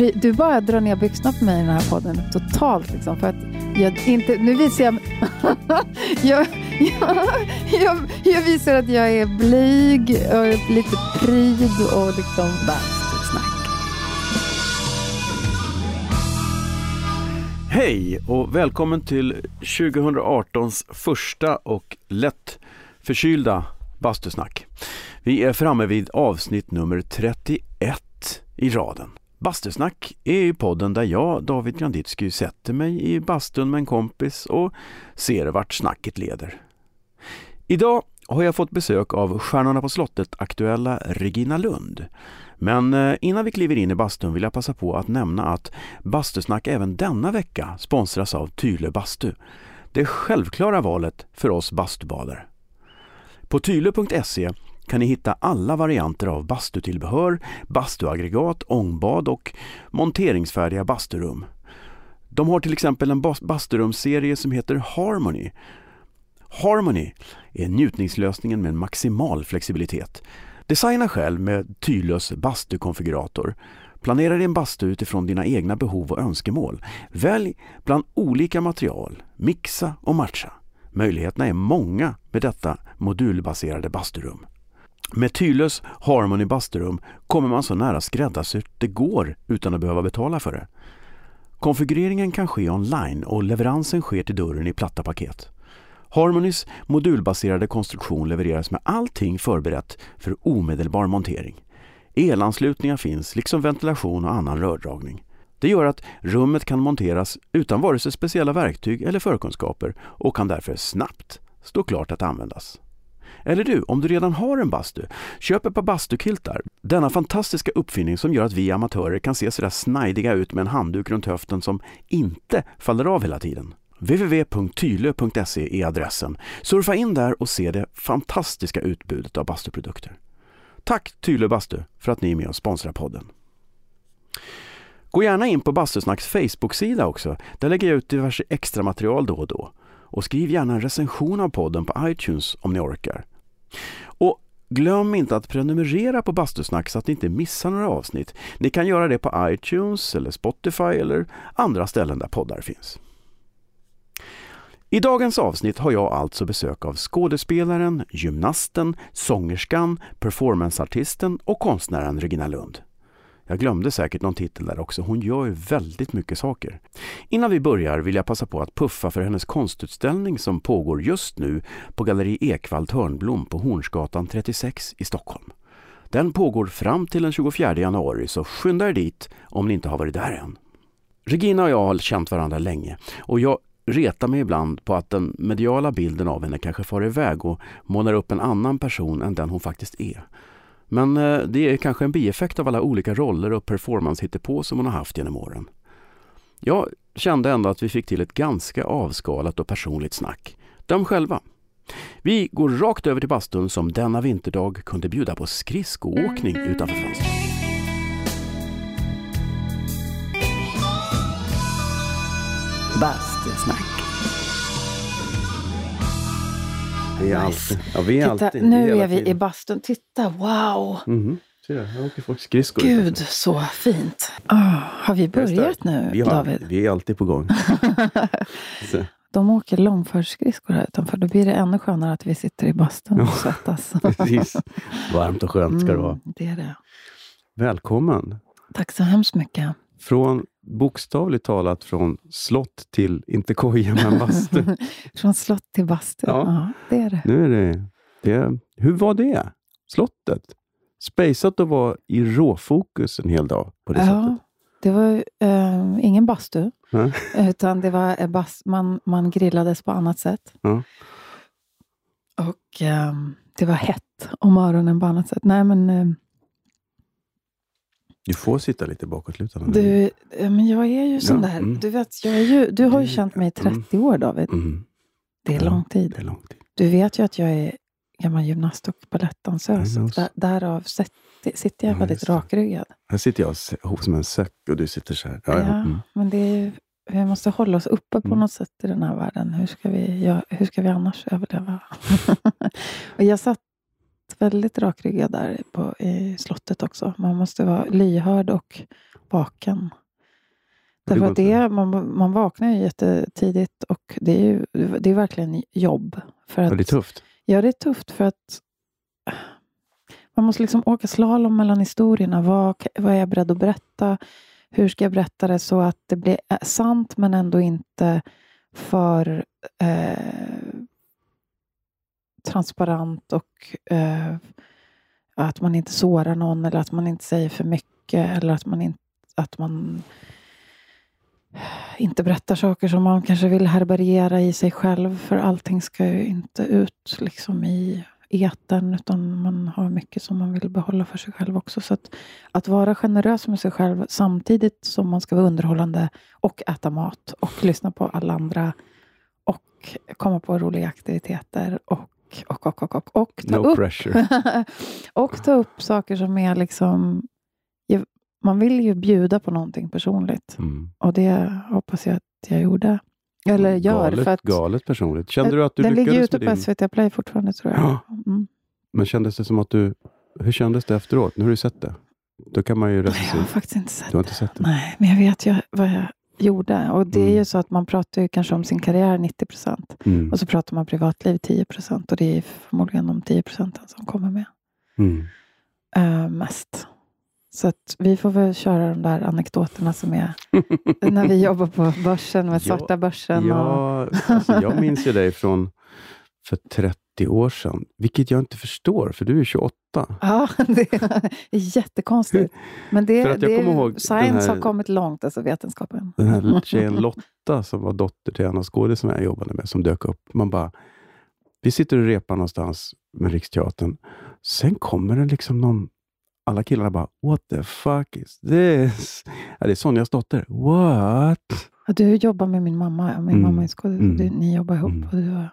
Du bara drar ner byxorna på mig i den här podden totalt. Liksom, för att jag inte, nu visar jag, jag, jag, jag, jag visar att jag är blyg och lite pryd och liksom snack. Hej och välkommen till 2018s första och lätt förkylda bastusnack. Vi är framme vid avsnitt nummer 31 i raden. Bastusnack är ju podden där jag, David Granditsky, sätter mig i bastun med en kompis och ser vart snacket leder. Idag har jag fått besök av Stjärnorna på slottet-aktuella Regina Lund. Men eh, innan vi kliver in i bastun vill jag passa på att nämna att Bastusnack även denna vecka sponsras av Tylö bastu. Det självklara valet för oss bastubadare. På tylö.se kan ni hitta alla varianter av bastutillbehör, bastuaggregat, ångbad och monteringsfärdiga basturum. De har till exempel en basturumsserie som heter Harmony. Harmony är njutningslösningen med maximal flexibilitet. Designa själv med Tylös bastukonfigurator. Planera din bastu utifrån dina egna behov och önskemål. Välj bland olika material, mixa och matcha. Möjligheterna är många med detta modulbaserade basturum. Med Tylös Harmony Busterum kommer man så nära skräddarsytt det går utan att behöva betala för det. Konfigureringen kan ske online och leveransen sker till dörren i platta paket. Harmonys modulbaserade konstruktion levereras med allting förberett för omedelbar montering. Elanslutningar finns, liksom ventilation och annan rördragning. Det gör att rummet kan monteras utan vare sig speciella verktyg eller förkunskaper och kan därför snabbt stå klart att användas. Eller du, om du redan har en bastu, köp ett par bastukiltar. Denna fantastiska uppfinning som gör att vi amatörer kan se sådär snajdiga ut med en handduk runt höften som inte faller av hela tiden. www.tylö.se är adressen. Surfa in där och se det fantastiska utbudet av bastuprodukter. Tack Tylö Bastu för att ni är med och sponsrar podden. Gå gärna in på Bastusnacks Facebook-sida också. Där lägger jag ut diverse extra material då och då. Och skriv gärna en recension av podden på iTunes om ni orkar. Och glöm inte att prenumerera på Bastusnack så att ni inte missar några avsnitt. Ni kan göra det på iTunes eller Spotify eller andra ställen där poddar finns. I dagens avsnitt har jag alltså besök av skådespelaren, gymnasten, sångerskan, performanceartisten och konstnären Regina Lund. Jag glömde säkert någon titel där också. Hon gör ju väldigt mycket saker. Innan vi börjar vill jag passa på att puffa för hennes konstutställning som pågår just nu på Galleri Ekvall Hörnblom på Hornsgatan 36 i Stockholm. Den pågår fram till den 24 januari så skynda er dit om ni inte har varit där än. Regina och jag har känt varandra länge och jag retar mig ibland på att den mediala bilden av henne kanske far iväg och målar upp en annan person än den hon faktiskt är. Men eh, det är kanske en bieffekt av alla olika roller och performance på som hon har haft genom åren. Jag kände ändå att vi fick till ett ganska avskalat och personligt snack. Döm själva. Vi går rakt över till bastun som denna vinterdag kunde bjuda på skridskoåkning utanför fönstret. Bastusnack. Vi är Nice. alltid, ja, vi är Titta, alltid, nu är vi i tiden. bastun. Titta, wow! Ser du, här åker folk skridskor. Gud, så fint. Ah, har vi börjat nu, vi, har, David? vi är alltid på gång. De åker långfärdsskridskor här utanför. Då blir det ännu skönare att vi sitter i bastun och svettas. precis. Varmt och skönt ska det vara. Mm, det är det. Välkommen! Tack så hemskt mycket. Från bokstavligt talat från slott till, inte koja, men bastu. Från slott till bastu. Ja. Ja. det är det. Nu är det, det... Hur var det? Slottet? Spejsat att vara i råfokus en hel dag på det Ja, sättet. det var eh, ingen bastu, utan det var eh, bas, man, man grillades på annat sätt. Ja. Och eh, det var hett om öronen på annat sätt. Nej, men eh, Du får sitta lite bakåtlutad. du, men jag är ju sån Ja, där. mm. Du, vet, jag är ju, du har ju Det- känt mig i mm. 30 år, David. Mm, Det är Ja, lång tid. det är lång tid. Du vet ju att jag är gammal gymnast och balettdansös. Där, därav sitter jag Ja, väldigt rakryggad. Här sitter jag ihop som en säck och du sitter så här. Ja, Ja. Mm. Men det är ju, vi måste hålla oss uppe på Mm. något sätt i den här världen. Hur ska vi, ja, hur ska vi annars överleva? och jag satt väldigt rakryggad där på, i slottet också. Man måste vara lyhörd och vaken. Därför att det man, man vaknar ju jättetidigt och det är ju det är verkligen jobb. För att, det är tufft. Ja, det är tufft för att man måste liksom åka slalom mellan historierna. Vad, vad är jag beredd att berätta? Hur ska jag berätta det så att det blir eh, sant men ändå inte för eh, transparent och eh, att man inte sårar någon eller att man inte säger för mycket eller att man, in, att man inte berättar saker som man kanske vill härbärgera i sig själv. För allting ska ju inte ut liksom i etern utan man har mycket som man vill behålla för sig själv också. Så att, att vara generös med sig själv samtidigt som man ska vara underhållande och äta mat och lyssna på alla andra och komma på roliga aktiviteter och och, och, och, och, och ta No upp pressure. och ta upp saker som är liksom... Man vill ju bjuda på någonting personligt. Mm. Och det hoppas jag att jag gjorde. Eller gör. galet, för att galet personligt. Kände du att du den ligger lyckades ute med på din... SVT Play fortfarande tror jag. Ja. Mm. Men kändes det som att du... Hur kändes det efteråt? Nu har du sett det. Då kan man ju Jag har faktiskt inte sett Du har inte sett det? Nej, men jag vet ju vad jag gjorde. Och det är Mm. ju så att man pratar ju kanske om sin karriär 90 procent. Mm. Och så pratar man privatliv 10 procent. Och det är förmodligen de 10 procenten som kommer med. Mm. eh, mest. Så att vi får väl köra de där anekdoterna som är när vi jobbar på börsen med svarta börsen. Och, Ja, alltså jag minns ju dig från för 30 år sedan, vilket jag inte förstår, för du är 28. ja, det är jättekonstigt. Men det, För att jag det kommer ihåg science här- har kommit långt, alltså vetenskapen. Den här tjejen Lotta som var dotter till en av skådisarna jag jobbade med, som dök upp. Man bara, vi sitter och repar någonstans med Riksteatern. Sen kommer det liksom någon, alla killarna bara, what the fuck is this? Ja, det är Sonjas dotter. What? Ja, Du jobbar med min mamma. Min Mm, mamma är mm, Du- Ni jobbar ihop. mm. Och du, har-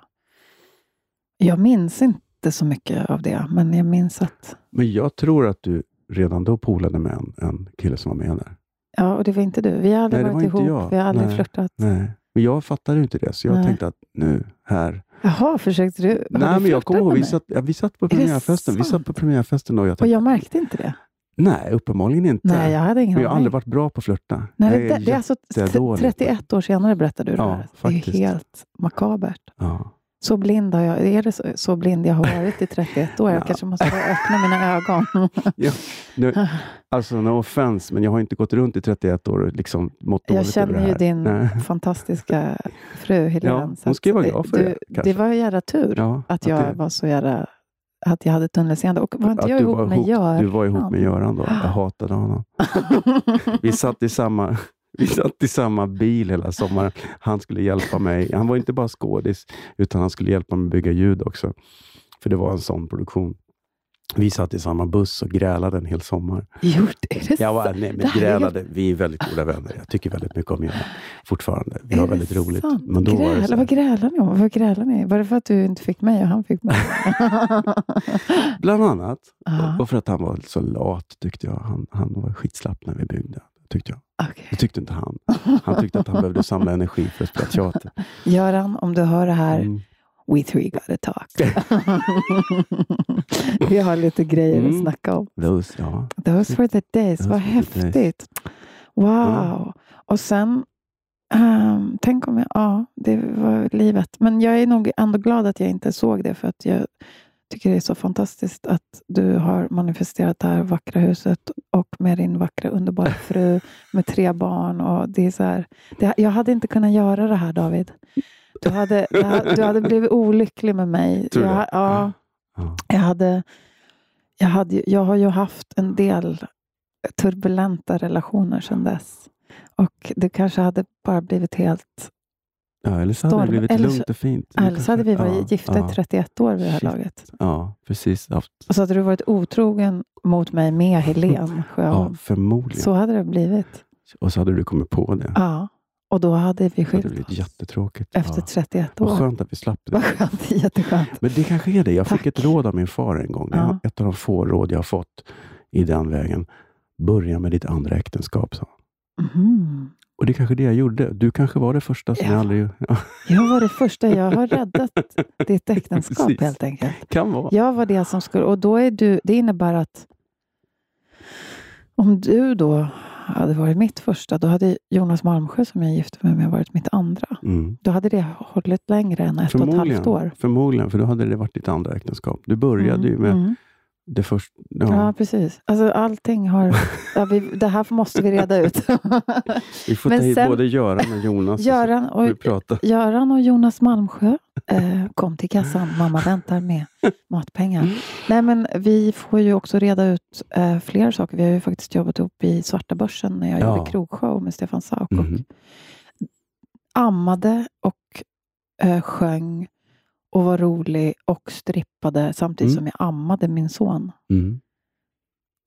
jag minns inte så mycket av det, men jag minns att Men jag tror att du redan då polade med en, en kille som var med där. Ja, och det var inte du. Vi har aldrig Nej, varit var ihop. Vi har aldrig Nej. flörtat. Nej, men jag fattade inte det, så jag Nej. tänkte att nu, här. Jaha, försökte du? Har Nej, du men jag kommer ihåg, vi satt, ja, vi satt på premiärfesten. Vi satt på premiärfesten och jag Och tänkte, jag märkte inte det. nej, uppenbarligen inte. Nej, jag hade ingen men jag har aldrig varit bra på att flörta. Nej, det, är det är alltså jättedålig på det. 31 år senare berättade du det Ja, här. Det är helt makabert. Ja. Så blind har jag, är det så, så blind jag har varit i 31 år? Jag Ja. kanske måste öppna mina ögon. Nu, alltså, no offense, men jag har inte gått runt i 31 år och liksom mått Jag dåligt över känner ju din Nej. fantastiska fru Helene. Ja, hon att ska vara glad för du, det, Det kanske. var en jävla tur Ja, att jag det- var så jävla... Att jag hade tunnelseende. Och var inte att jag du ihop var med Göran? Du var ihop med Göran då. Jag hatade honom. Vi satt i samma, vi satt i samma bil hela sommaren. Han skulle hjälpa mig. Han var inte bara skådis, utan han skulle hjälpa mig att bygga ljud också. För det var en sån produktion. Vi satt i samma buss och grälade en hel sommar. Gjort, är det Jag var, nej, men grälade. Vi är väldigt goda vänner. Jag tycker väldigt mycket om Göran fortfarande. Vi har väldigt roligt. sant? Men då var det Gräla, vad grälar ni om? Vad grälar ni? Var det för att du inte fick mig och han fick mig? bland annat. Och för att han var så lat, tyckte jag. Han, han var skitslapp när vi byggde. Tyckte jag. Okej. Det tyckte inte han. Han tyckte att han behövde samla energi för att spela teater. Göran, om du hör det här, Mm. we three gotta talk. Vi har lite grejer Mm. att snacka om. Those, ja. Those were the days. Those Vad the days. häftigt. Wow. Och sen, ehm, tänk om jag, ja, det var livet. Men jag är nog ändå glad att jag inte såg det för att jag tycker det är så fantastiskt att du har manifesterat det här vackra huset och med din vackra underbara fru med tre barn. Och det är så här, det, jag hade inte kunnat göra det här David. Du hade, det du hade blivit olycklig med mig. Tror du jag, ja, Ja. jag, hade, jag, hade, jag har ju haft en del turbulenta relationer sedan dess. Och det kanske hade bara blivit helt... ja, eller så hade det blivit Eller så- lugnt och fint. Eller så hade vi varit Ja, gifta ja, i 31 år vid det här Shit. laget. Ja, precis. Haft, Och så hade du varit otrogen mot mig med Helen ja, Sjöholm. förmodligen. Så hade det blivit. Och så hade du kommit på det. Ja. Och då hade vi Det hade skilt blivit oss. jättetråkigt. Efter ja. 31 Vad år. skönt att vi slapp det. Vad skönt. Jätteskönt. Men det kanske är det. Jag fick Tack. ett råd av min far en gång. Ja. ett av de få råd jag har fått i den vägen. Börja med ditt andra äktenskap, sa han. Mhm. Och det är kanske det jag gjorde. Du kanske var det första som Ja. jag aldrig... Ja, Jag var det första. Jag har räddat ditt äktenskap Precis. helt enkelt. kan vara. Jag var det som skulle... Och då är du... Det innebär att om du då hade varit mitt första, då hade Jonas Malmsjö som jag gifte mig med varit mitt andra. Mm. Då hade det hållit längre än ett och ett halvt år. Förmodligen, för då hade det varit ditt andra äktenskap. Du började Mm, ju med mm. Det första. Ja, Ja, precis. Alltså, allting har... Ja, vi, det här måste vi reda ut. vi får men ta hit sen- både Göran och Jonas Göran och och. Göran och Jonas Malmsjö eh, kom till kassan. Mamma väntar med matpengar. Nej, men vi får ju också reda ut eh, fler saker. Vi har ju faktiskt jobbat ihop i Svarta Börsen när jag Ja. gjorde krogshow med Stefan Sauk. Mhm. Och ammade och eh, sjöng och var rolig och strippade samtidigt Mm. som jag ammade min son. Mm.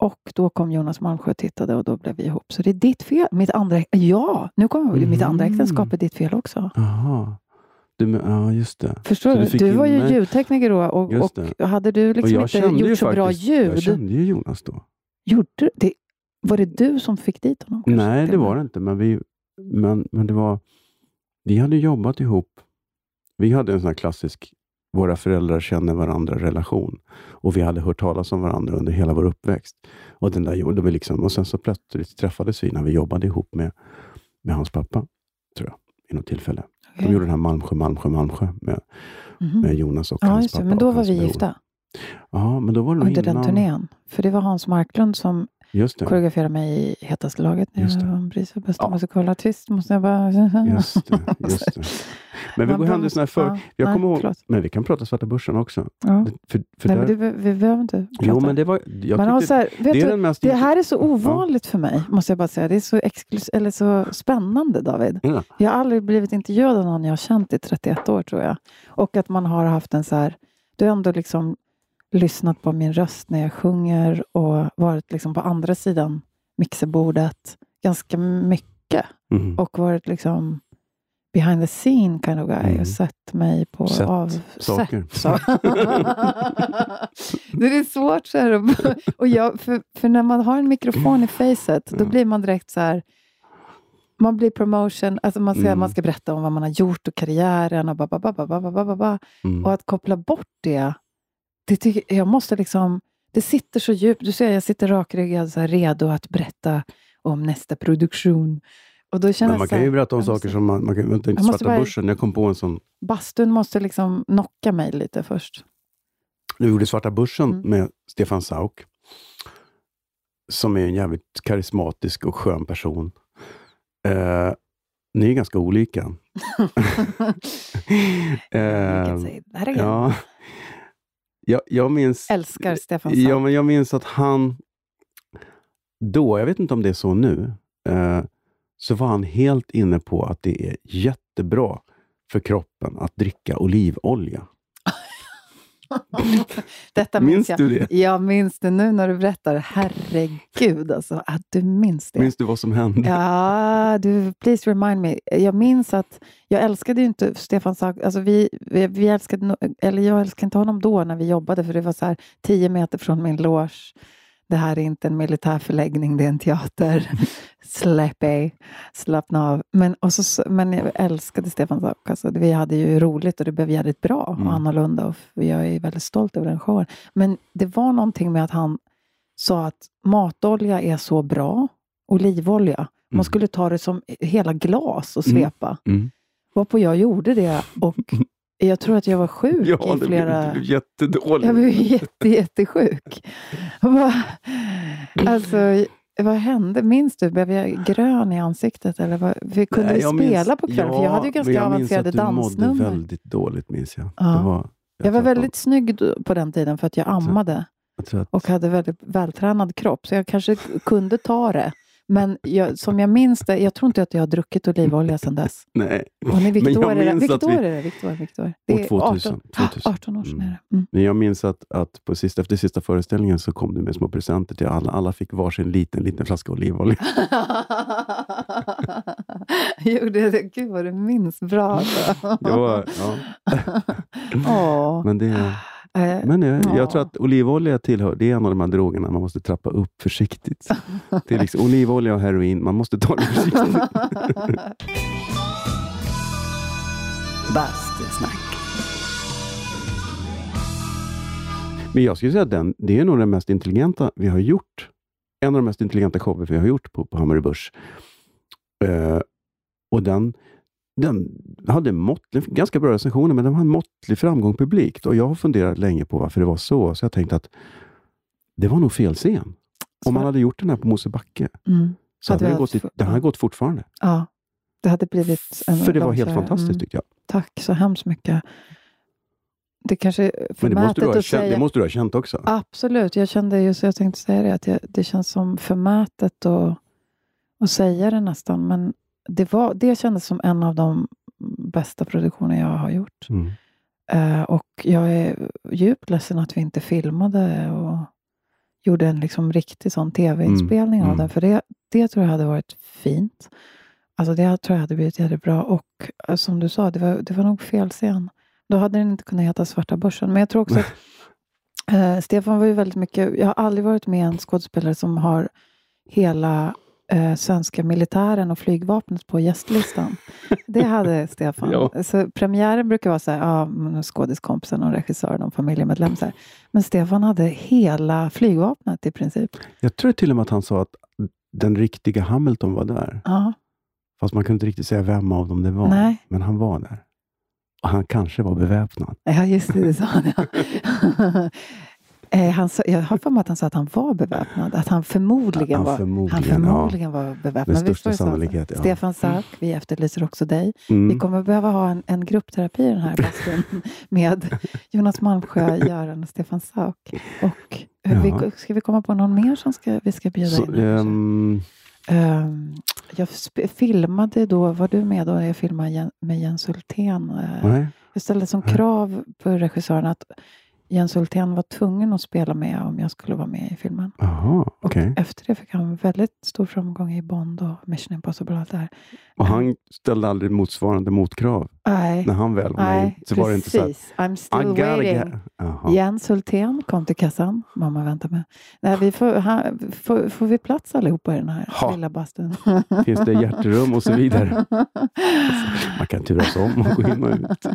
Och då kom Jonas Malmsjö och tittade och då blev vi ihop. Så det är ditt fel. Mitt andra, ja, nu kommer jag ihåg. Mitt andra Mhm. äktenskap är ditt fel också. Aha. Du, ja, just det. Förstår du? du Du var ju mig- ljudtekniker då och, och hade du liksom inte gjort så bra faktiskt, ljud. Jag kände ju Jonas då. Gjorde det? Var det du som fick dit honom? Nej, det var det inte. Men, vi, men, men det var... Vi hade jobbat ihop. Vi hade en sån här klassisk våra föräldrar känner varandra-relation. Och vi hade hört talas om varandra under hela vår uppväxt. Och, den där, gjorde vi liksom, och sen så plötsligt träffades vi när vi jobbade ihop med, med hans pappa, tror jag, vid något tillfälle. Okej. De gjorde den här Malmsjö, Malmsjö, Malmsjö med, Mhm. med Jonas och Ja, hans pappa. Men då var vi bror. gifta Ja, men då var det under den innan- turnén. För det var Hans Marklund som Just det. koreograferade mig i Hetaste laget. när Jag vann pris för bästa musikalartist. Måste jag bara... Just det, just det. Men vi Man går händelserna för. ja, jag nej, kommer ihåg, men vi kan prata Svarta Börsen också. Ja. För, för Nej, där, men det, vi behöver inte prata. jo, men det var... Jag Man tyckte, här, det är du, den mest... det här är så ovanligt för mig, måste jag bara säga. Det är så, exklus- eller så spännande, David. Ja. Jag har aldrig blivit intervjuad av någon jag har känt i 31 år, tror jag. Och att man har haft en så här... Du har ändå liksom lyssnat på min röst när jag sjunger och varit liksom på andra sidan mixerbordet ganska mycket. Mhm. Och varit liksom behind the scene kind of guy mm. och satt mig på sätt av... Saker. Sätt, det är svårt så här. Och jag, för, för, när man har en mikrofon i facet, då mm. blir man direkt så här... Man blir promotion, alltså man ska, mm. man ska berätta om vad man har gjort och karriären och ba, ba, ba, ba, ba, ba, ba, ba. Mm. Och att koppla bort det, det tycker, jag måste liksom... Det sitter så djupt. Du ser, jag sitter rakryggad, så här, redo att berätta om nästa produktion. Och då känner Men man kan ju berätta om saker måste- som man, man kan vänta, inte Svarta bara- Börsen. Jag kom på en sån... Bastun måste liksom knocka mig lite först. Du gjorde Svarta Börsen Mm. med Stefan Sauk. Som är en jävligt karismatisk och skön person. Eh, ni är ganska olika. Eh, ja. Jag, jag minns... Älskar Stefan Ja, Sauk. men jag minns att han då, jag vet inte om det är så nu, eh, så var han helt inne på att det är jättebra för kroppen att dricka olivolja. Detta minns Minns jag. du det? Jag minns det nu när du berättar. Herregud, alltså, att du minns det. Minns du vad som hände? Ja, du, please remind me. Jag minns att jag älskade ju inte Stefan Sauk. Alltså vi, vi, vi älskade, eller jag älskade inte honom då när vi jobbade, för det var så här tio meter från min loge. Det här är inte en militär förläggning, det är en teater. Släpp ej, slappna av. Men, och så, men jag älskade Stefan Sauk. Alltså, vi hade ju roligt och det blev jävligt bra Mm. och annorlunda. Och jag är väldigt stolt över den showen. Men det var någonting med att han sa att matolja är så bra, olivolja. Man Mm. skulle ta det som hela glas och Mm. svepa. Mm. Varpå jag gjorde det och jag tror att jag var sjuk Ja, i flera... blev, det blev jättedåligt. Jag blev jätte, jättesjuk. Bara- Alltså, vad hände? Minns du? Blev jag grön i ansiktet? Eller vad? Vi kunde Nej, jag minns- spela på kvällen? för jag hade ju ganska jag minns avancerade att du mådde dansnummer. väldigt dåligt, minns jag. Ja. Var, Jag var tror att väldigt snygg då- på den tiden för att jag ammade Jag att, och hade väldigt vältränad kropp. Så jag kanske kunde ta det. Men jag, som jag minns det, jag tror inte att jag har druckit olivolja sedan dess. nej, Och ni, vilket Men jag är det? minns Vilket att vi- är det? Vilket år? År är 2000, 18, 2000. 18 år sedan Mm. är det. Mm. men jag minns att, att på sista, efter sista föreställningen så kom du med små presenter till alla. Alla fick varsin liten, liten flaska olivolja. Gjorde det? Gud vad du minns bra. Alltså. Det var, ja. Åh. Men, det, men jag, Ja. jag tror att olivolja tillhör, det är en av de här drogerna man måste trappa upp försiktigt. Det är liksom olivolja och heroin, man måste ta det försiktigt. Bastusnack. Men jag skulle säga att den, det är nog det mest intelligenta vi har gjort en av de mest intelligenta shower vi har gjort på, på Hammarby Börs. Eh, och den, den hade måttlig, ganska bra recensioner, men den en måttlig framgång publikt. Och jag har funderat länge på varför det var så, så jag tänkte att det var nog fel scen. Om man hade gjort den här på Mosebacke, Mm. så Hade den gått, i- den hade gått fortfarande. Ja, det hade blivit en För det var helt fantastiskt, Mm. tyckte jag. Tack så hemskt mycket. Det kanske är Men det måste, förmätet du ha att känt, säga. det måste du ha känt också. Absolut, jag kände just, jag tänkte säga det, att jag, det känns som förmätet att, att säga det nästan, men det, var, det kändes som en av de bästa produktioner jag har gjort. Mm. Eh, och jag är djupt ledsen att vi inte filmade och gjorde en liksom riktig sån tv-inspelning Mm, av mm. den, för det, det tror jag hade varit fint. Alltså det tror jag hade blivit jättebra. Och eh, som du sa, det var, det var nog fel scen. Då hade den inte kunnat heta Svarta börsen. Men jag tror också att eh, Stefan var ju väldigt mycket... Jag har aldrig varit med en skådespelare som har hela eh, svenska militären och flygvapnet på gästlistan. Det hade Stefan. Ja. Så premiären brukar vara så här, ja, skådiskompisen och regissören och familjemedlem. Så här. Men Stefan hade hela flygvapnet i princip. Jag tror till och med att han sa att den riktiga Hamilton var där. Ja, Fast man kunde inte riktigt säga vem av dem det var. Nej. Men han var där. Och han kanske var beväpnad. ja just det, det sa han. Ja. Eh, han sa, jag har för mig att han sa att han var beväpnad. Att han förmodligen Han var, förmodligen, han förmodligen var beväpnad. Med största sannolikhet, ja. Stefan Sauk, vi efterlyser också dig. Ja. Mm. Vi kommer behöva ha en, en gruppterapi i den här bastun med Jonas Malmsjö, Göran och Stefan Sauk. Och Ja. vi, ska vi komma på någon mer som ska, vi ska bjuda Så, in? Ehm, jag filmade då, var du med då? Jag filmade med Jens Hultén. Eh, nej. Jag ställde som krav på regissören att Jens Hultén var tvungen att spela med om jag skulle vara med i filmen. Jaha, okej. Och efter det fick han väldigt stor framgång i Bond och Mission Impossible och allt det här. Och han ställde aldrig motsvarande motkrav. Nej, När han väl var med, nej så var det inte så precis. I'm still waiting. Jens Hultén kom till kassan. Mamma väntar med. Nej, vi får, han, får, får vi plats allihopa i den här Ha. lilla bastun? Finns det hjärterum och så vidare? Man kan turas om och gå in och ut.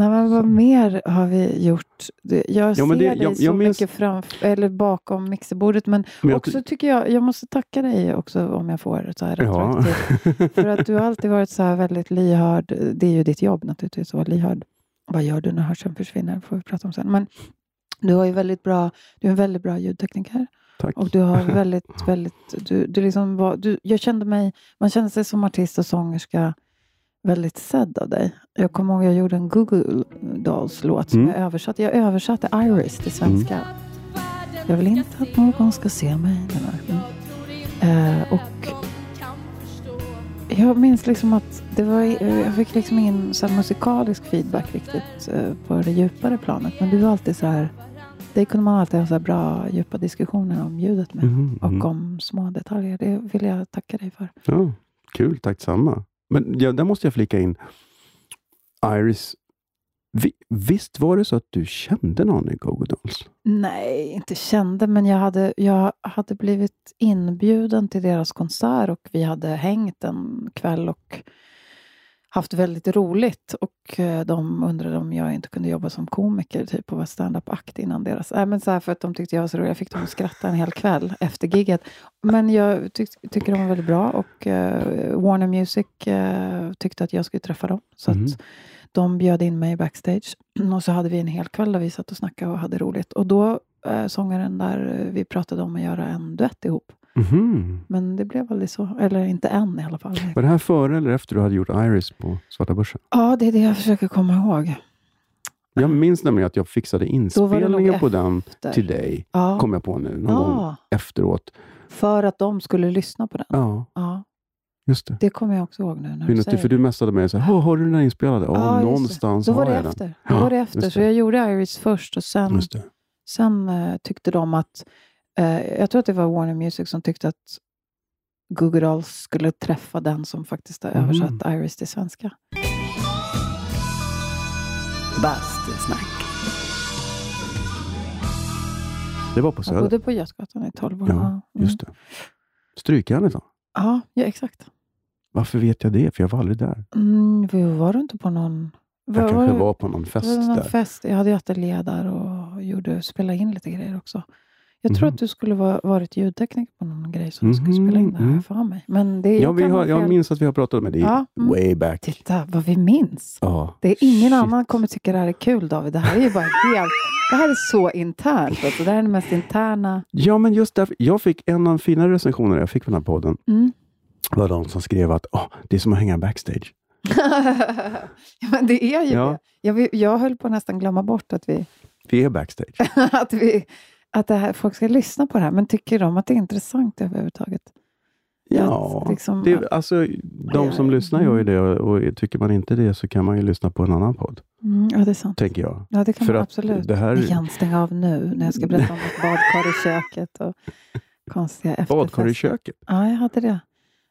Nej, men vad mer har vi gjort? Jag Ja, ser men det- dig jag- så jag minns- mycket fram, eller bakom mixerbordet, men, Men jag också tycker jag, jag måste tacka dig också om jag får så här Ja. För att du har alltid varit så här väldigt lyhörd. Det är ju ditt jobb naturligtvis att vara lyhörd. Vad gör du när hörseln försvinner? får vi prata om sen. Men du har ju väldigt bra, du är en väldigt bra ljudtekniker. Tack. Och du har väldigt, väldigt, du, du liksom var, du, jag kände mig, man kände sig som artist och sångerska väldigt sedd av dig. Jag kommer ihåg jag gjorde en Google Dolls låt som Mm. jag översatte. Jag översatte Iris till svenska. Jag vill inte att någon ska se mig. Den. Mm. Eh, och jag minns liksom att det var, jag fick liksom ingen så musikalisk feedback riktigt eh, på det djupare planet. Men du var alltid så här, det kunde man alltid ha så bra djupa diskussioner om ljudet med. Mhm, Och mhm. om små detaljer. Det vill jag tacka dig för. Ja, kul, tack samma. Men ja, där måste jag flika in. Iris, vi, visst var det så att du kände någon i Go Dolls? Nej, inte kände, men jag hade, jag hade blivit inbjuden till deras konsert och vi hade hängt en kväll och haft väldigt roligt. Och eh, de undrade om jag inte kunde jobba som komiker typ och vara stand-up-akt innan deras... Nej, men så här för att de tyckte jag var så rolig. Jag fick dem att skratta en hel kväll efter gigget. Men jag tyck, tycker de var väldigt bra och eh, Warner Music eh, tyckte att jag skulle träffa dem. Så att de bjöd in mig backstage och så hade vi en hel kväll där vi satt och snackade och hade roligt. Och då eh, sångaren där, vi pratade om att göra en duett ihop. Mhm. Men det blev aldrig så. Eller inte än i alla fall. Var det här före eller efter du hade gjort Iris på Svarta Börsen? Ja, det är det jag försöker komma ihåg. Jag minns nämligen att jag fixade Då inspelningen på den till dig. Ja. Kom jag på nu, någon gång ja, efteråt. för att de skulle lyssna på den. Ja, Ja, just det. det kommer jag också ihåg nu när du säger för du messade mig och sa, "Åh, har du den där inspelade? Ja, Ja, någonstans Då var har jag den. efter. Då Ja, var det efter. Så jag gjorde Iris först och sen, sen eh, tyckte de att... eh, jag tror att det var Warner Music som tyckte att Google Dolls skulle träffa den som faktiskt har Mhm. översatt Iris till svenska. Bastusnack. Det var på Jag Söder. bodde på Götgatan i 12 år. Ja, Mm. just det. Strykjärnet? Ja, ja, exakt. Varför vet jag det? För jag var aldrig där. Mm, var var du inte på någon... Jag var, kanske det- var på någon fest var någon där. fest. Jag hade ju ateljé där och gjorde, spelade in lite grejer också. Jag tror Mhm. att du skulle vara, varit ljudtekniker på någon grej som skulle Mhm, spela in det här mm. för mig. Men det Ja, jag vi har, ha jag minns att vi har pratat med det Ja, mm. way back. Titta vad vi minns. Ja. Det är ingen Shit. annan kommer tycka det här är kul David. Det här är ju bara helt... Det här är så internt. Alltså. Det här är det mest interna. ja, men just därför. Jag fick en av de finare recensioner jag fick på den här podden. Mm. var de som skrev att Åh, det är som att hänga backstage. ja, men det är ju Ja. det. Jag, jag höll på att nästan glömma bort att vi... Vi är backstage. att vi att det här, folk ska lyssna på det här. Men tycker de att det är intressant överhuvudtaget? Ja, Att liksom- det, alltså, de som Ja, lyssnar gör ju det och, och tycker man inte det så kan man ju lyssna på en annan podd, Mm, ja, det är sant. tänker jag. Ja, det kan För man absolut. det här- Vi kan stänga av nu när jag ska berätta om ett badkar i köket och konstiga efterfester. Badkar i köket? Ja, jag hade det.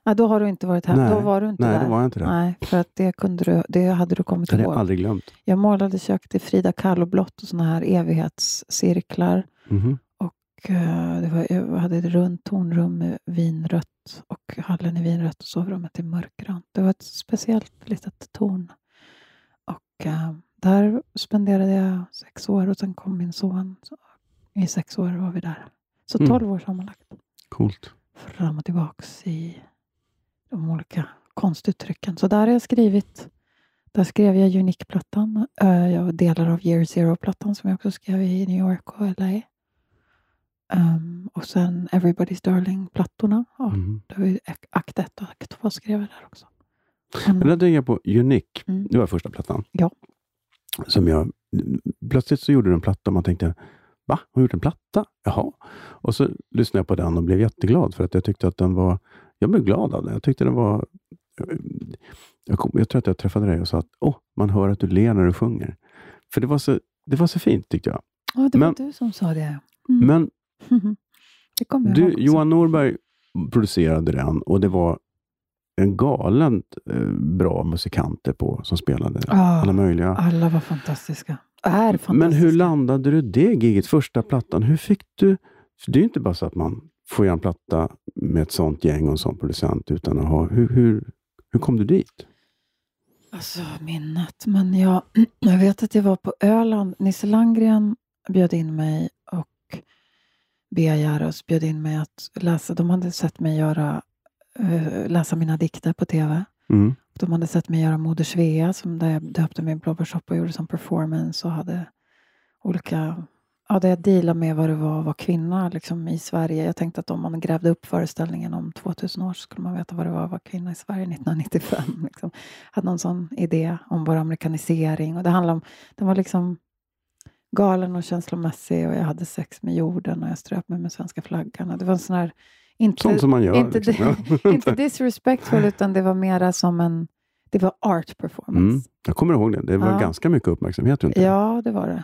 Ja, då har du inte varit här. Nej, då var du inte Nej, där. då var jag inte det. Nej, för att det, kunde du, det hade du kommit Det hade ihåg. jag aldrig glömt. Jag målade köket i Frida Kahlo-blått och såna här evighetscirklar. Mhm. Och, eh, det var, jag hade ett runt tornrum med vinrött och hallen i vinrött och sovrummet i mörkgrönt. Det var ett speciellt litet torn. Och eh, där spenderade jag sex år och sen kom min son. I sex år var vi där. Så Mm. tolv år sammanlagt. Coolt. Fram och tillbaks i de olika konstuttrycken. Så där har jag skrivit. Där skrev jag Unique-plattan. eh, Jag delar av Year Zero-plattan som jag också skrev i New York och LA. Um, och sen Everybody's Darling-plattorna. Ja, Mhm. det var ju ak- akt 1 och akt 2 skrev jag där också. Men där tänker jag på Unique. Mm. Det var första plattan. Ja. Som jag, plötsligt så gjorde du en platta och man tänkte, va? Har gjort en platta? Jaha. Och så lyssnade jag på den och blev jätteglad för att jag tyckte att den var, jag blev glad av den. Jag tyckte den var, jag, kom, jag tror att jag träffade dig och sa att, åh, man hör att du ler när du sjunger. För det var så, det var så fint tyckte jag. Ja, det Men- var du som sa det. Mm. Men det kommer du. Johan Norberg producerade den och det var en galen eh, bra musikanter på som spelade Ja, alla möjliga. Alla var fantastiska. Är fantastiska. Men hur landade du det giget, första plattan? Hur fick du... För det är ju inte bara så att man får göra en platta med ett sånt gäng och en sån producent utan att ha... Hur, hur, hur kom du dit? Alltså minnet. Men jag, jag vet att jag var på Öland. Nisse Landgren bjöd in mig och Bea Jaros bjöd in mig att läsa. De hade sett mig göra, eh, läsa mina dikter på tv. Mm. De hade sett mig göra Moder Svea som där jag döpte mig i Blåbärsshop och gjorde som performance och hade olika Ja, där jag dealade med vad det var att vara kvinna liksom, i Sverige. Jag tänkte att om man grävde upp föreställningen om 2000 år så skulle man veta vad det var att vara kvinna i Sverige 1995. Liksom. Hade någon sån idé om vår amerikanisering. Och det handlade om, den var liksom galen och känslomässig och jag hade sex med jorden och jag ströp mig med svenska flaggan. Det var en sån här, inte, Sånt som man gör. inte, liksom. inte disrespectful utan det var mera som en, det var art performance. mm. Jag kommer ihåg det. Det var Ja. ganska mycket uppmärksamhet runt det. Ja, det var det.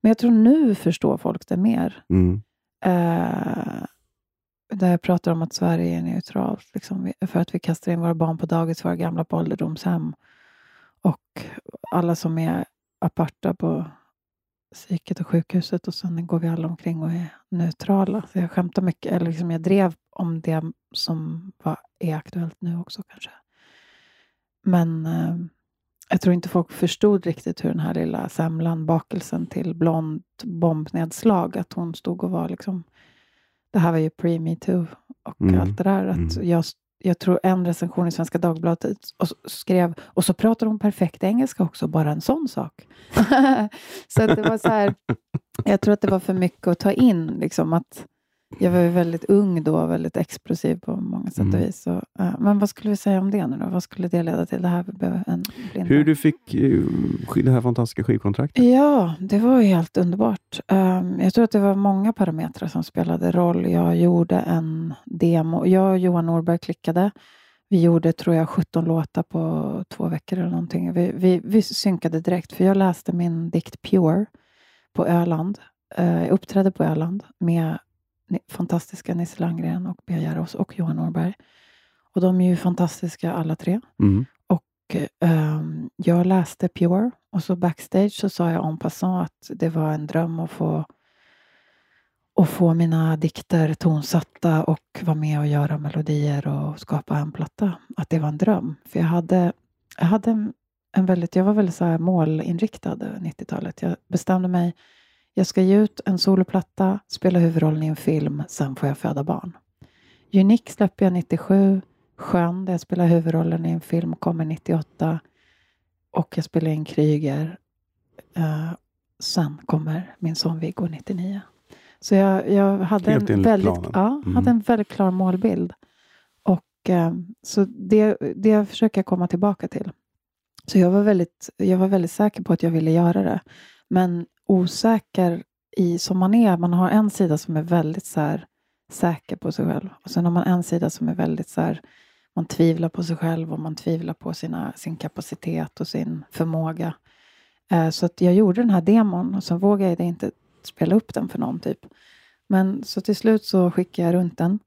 Men jag tror nu förstår folk det mer. Mm. Eh, där jag pratar om att Sverige är neutralt. Liksom, för att vi kastar in våra barn på dagis, våra gamla på ålderdomshem. Och alla som är aparta på psyket och sjukhuset och sen går vi alla omkring och är neutrala. Så jag skämtar mycket, eller liksom jag drev om det som var, är aktuellt nu också kanske. Men eh, jag tror inte folk förstod riktigt hur den här lilla semlan, bakelsen till blond bombnedslag, att hon stod och var liksom... Det här var ju pre-metoo och Mm. allt det där. Att Mm. jag, jag tror en recension i Svenska Dagbladet och skrev, och så pratar hon perfekt engelska också, bara en sån sak. så att det var så här, jag tror att det var för mycket att ta in, liksom att jag var ju väldigt ung då, väldigt explosiv på många sätt och Mm. vis. Så, eh, men vad skulle vi säga om det nu då? Vad skulle det leda till? Det här en Hur du fick sk- det här fantastiska skivkontraktet? Ja, det var ju helt underbart. Ehm, jag tror att det var många parametrar som spelade roll. Jag gjorde en demo. Jag och Johan Norberg klickade. Vi gjorde, tror jag, 17 låtar på två veckor eller någonting. Vi, vi, vi synkade direkt, för jag läste min dikt Pure på Öland. Uh, jag uppträdde på Öland med fantastiska Nisse Landgren och Bea Jaros och Johan Norberg. Och de är ju fantastiska alla tre. Mm. Och ehm, jag läste Pure och så backstage så sa jag en passant att det var en dröm att få, att få mina dikter tonsatta och vara med och göra melodier och skapa en platta. Att det var en dröm. För jag hade, jag hade en, en väldigt, jag var väldigt så målinriktad 90-talet. Jag bestämde mig Jag ska ge ut en soloplatta, spela huvudrollen i en film, sen får jag föda barn. Unique släpper jag 97. Skön, där jag spelar huvudrollen i en film, kommer 98. Och jag spelar in Kryger. Uh, sen kommer min son Viggo 99. Så jag, jag hade, Helt en väldigt, planen. ja, Mm. hade en väldigt klar målbild. Och eh, Så det, det försöker jag komma tillbaka till. Så jag var, väldigt, jag var väldigt säker på att jag ville göra det. Men osäker i som man är. Man har en sida som är väldigt så här, säker på sig själv. Och sen har man en sida som är väldigt så här, man tvivlar på sig själv och man tvivlar på sina, sin kapacitet och sin förmåga. Eh, så att jag gjorde den här demon och så vågade jag inte spela upp den för någon typ. Men så till slut så skickade jag runt den.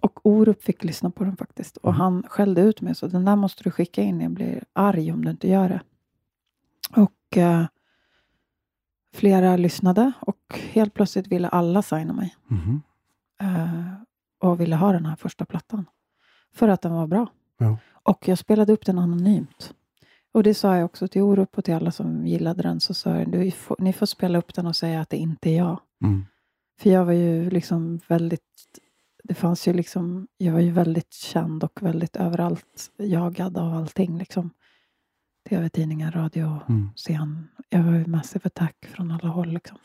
Och Orup fick lyssna på den faktiskt. Och Mm. han skällde ut mig. Så den där måste du skicka in. Jag blir arg om du inte gör det. Och eh, flera lyssnade. Och helt plötsligt ville alla signa mig. Mhm. Eh, och ville ha den här första plattan. För att den var bra. Ja. Och jag spelade upp den anonymt. Och det sa jag också till Orup och till alla som gillade den. Så sa jag, du, får- ni får spela upp den och säga att det inte är jag. Mm. För jag var ju liksom väldigt, det fanns ju liksom, jag var ju väldigt känd och väldigt överallt jagad av allting liksom. Tv-tidningar, radio, Mm. scen. Jag var ju massive attack från alla håll liksom.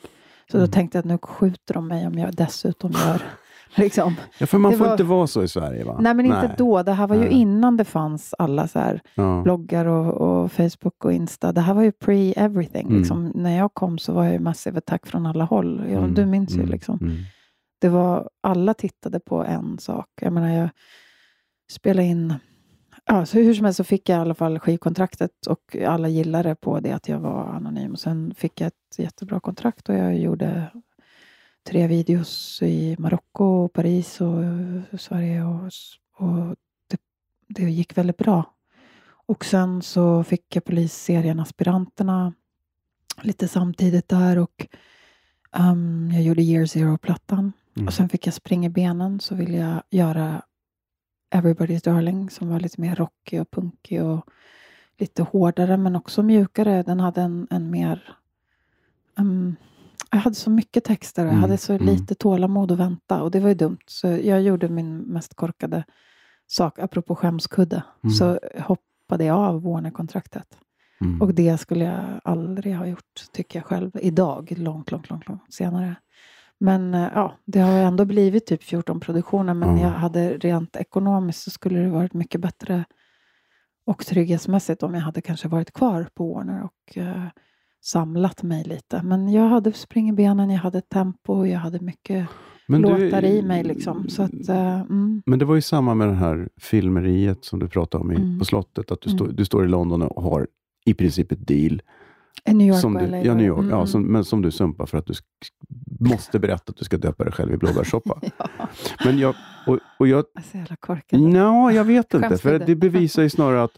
Så då Mm. tänkte jag att nu skjuter de mig om jag dessutom gör liksom. Ja, för man Det får var- inte vara så i Sverige va? Nej men inte då. Det här var ju Nej. innan det fanns alla så här Ja. bloggar och, och Facebook och Insta. Det här var ju pre-everything. Mm. Liksom. När jag kom så var jag ju massive attack från alla håll. Ja, Mm, Du minns ju mm, liksom. mm. Det var, alla tittade på en sak. Jag menar, jag spelade in... Ja, så hur som helst så fick jag i alla fall skivkontraktet och alla gillade på det att jag var anonym. Och sen fick jag ett jättebra kontrakt och jag gjorde tre videos i Marocko, Paris och Sverige. Och, och det, det gick väldigt bra. Och sen så fick jag polisserien Aspiranterna lite samtidigt där och ehm, jag gjorde Year Zero-plattan. Mm. Och sen fick jag Spring i benen så ville jag göra Everybody's Darling som var lite mer rockig och punkig och lite hårdare men också mjukare. Den hade en, en mer... ehm, jag hade så mycket texter och jag Mm, hade så mm. lite tålamod att vänta och det var ju dumt. Så jag gjorde min mest korkade sak, apropå skämskudde, Mm. så hoppade jag av Warner-kontraktet. Mm. Och det skulle jag aldrig ha gjort, tycker jag själv, idag, långt, långt, långt, långt senare. Men eh, ja, det har ändå blivit typ 14 produktioner, men Ja. jag hade rent ekonomiskt så skulle det varit mycket bättre och trygghetsmässigt om jag hade kanske varit kvar på Warner och eh, samlat mig lite. Men jag hade spring i benen, jag hade tempo, jag hade mycket Men du- låtar i mig liksom. Så att, eh, mm, Men det var ju samma med det här filmeriet som du pratade om i, Mm. på slottet. Att du, Mm. står- du står i London och har i princip ett deal. New York som du, ja, New. York, Mm, ja, som, men som du sumpar för att du måste berätta att du ska döpa dig själv i blåbärssoppa. ja, Men jag, och, och jag, jag är så jävla korkad. Nja, jag vet inte. För det bevisar ju snarare att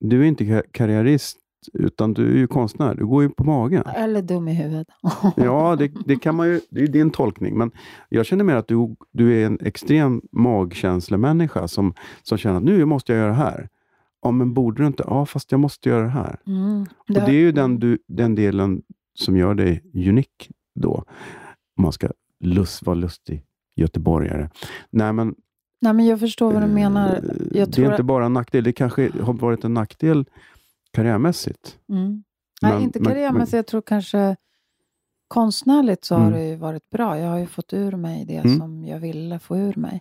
du är inte ka- karriärist, utan du är ju konstnär. Du går ju på magen. Eller dum i huvudet. Ja, det, det kan man ju, det är ju din tolkning. Men jag känner mer att du, du är en extrem magkänslemänniska som, som känner att nu måste jag göra det här. Ja, men borde du inte? Ja, fast jag måste göra det här. Mm. Och det är ju den, du, den delen som gör dig unik då. Om man ska lust, vara lustig göteborgare. Nej, men Nej, men jag förstår vad du menar. eh, det är inte bara en nackdel. Det kanske har varit en nackdel karriärmässigt. Mm. Nej, Men- inte men- karriärmässigt. Jag tror kanske konstnärligt så har Mm. det ju varit bra. Jag har ju fått ur mig det Mm. som jag ville få ur mig.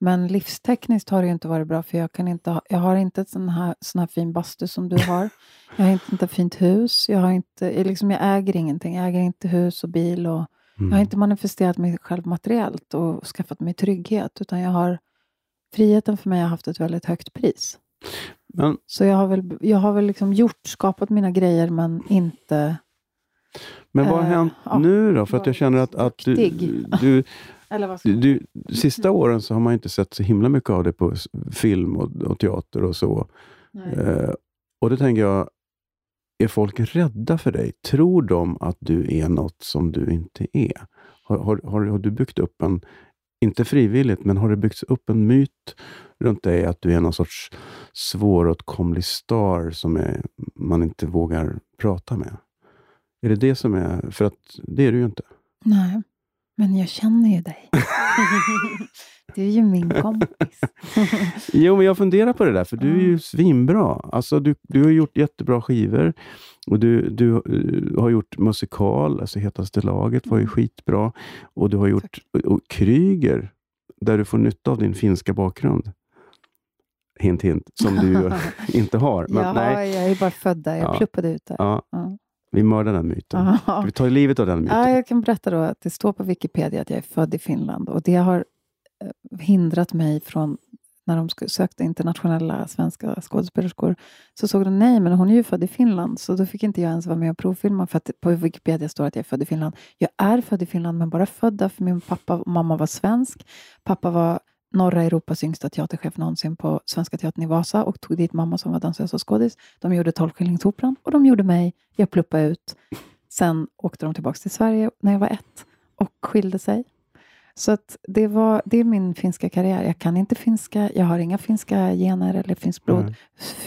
Men livstekniskt har det inte varit bra för jag, kan inte ha, jag har inte ett sån här, sån här fin bastu som du har. Jag har inte ett fint hus. Jag, har inte, jag liksom, jag äger ingenting. Jag äger inte hus och bil. Och, Mm. Jag har inte manifesterat mig själv materiellt och skaffat mig trygghet. Utan jag har, friheten för mig har haft ett väldigt högt pris. Men, Så jag har väl, jag har väl liksom gjort, skapat mina grejer men inte... men vad har Eh, hänt ja, nu då? För att jag känner att, att du, du, Eller vad du, du, sista åren så har man inte sett så himla mycket av det på film och, och teater och så. Eh, och då tänker jag, är folk rädda för dig? Tror de att du är något som du inte är? Har, har, har, har du byggt upp en, inte frivilligt, men har det byggts upp en myt runt dig att du är någon sorts svåråtkomlig star som är, man inte vågar prata med? Är det det som är... För att det är du ju inte. Nej, men jag känner ju dig. du är ju min kompis. Jo, men jag funderar på det där, för du är ju svinbra. Alltså, du, du har gjort jättebra skivor och du, du eh, har gjort musikal, alltså Hetaste laget var ju Mm. skitbra. Och du har gjort och, Kryger, där du får nytta av din finska bakgrund. Hint, hint, som du inte har. Men, ja, nej, jag är bara född där. Jag Ja. pluppade ut där. ja, Ja. Vi mördar den myten. Ja. Vi tar livet av den myten. Ja, jag kan berätta då att det står på Wikipedia att jag är född i Finland och det har eh, hindrat mig från när de sökte internationella svenska skådespelerskor så såg de nej, men hon är ju född i Finland så då fick inte jag ens vara med och provfilma för att på Wikipedia står att jag är född i Finland. Jag är född i Finland men bara född där för min pappa och mamma var svensk. Pappa var norra Europas yngsta teaterchef någonsin på Svenska Teatern i Vasa och tog dit mamma som var dansös och skådis. De gjorde Tolvskillingsoperan och de gjorde mig. Jag pluppade ut. Sen åkte de tillbaka till Sverige när jag var ett och skilde sig. Så att det, var, det är min finska karriär. Jag kan inte finska, jag har inga finska gener eller finskt blod. Nej.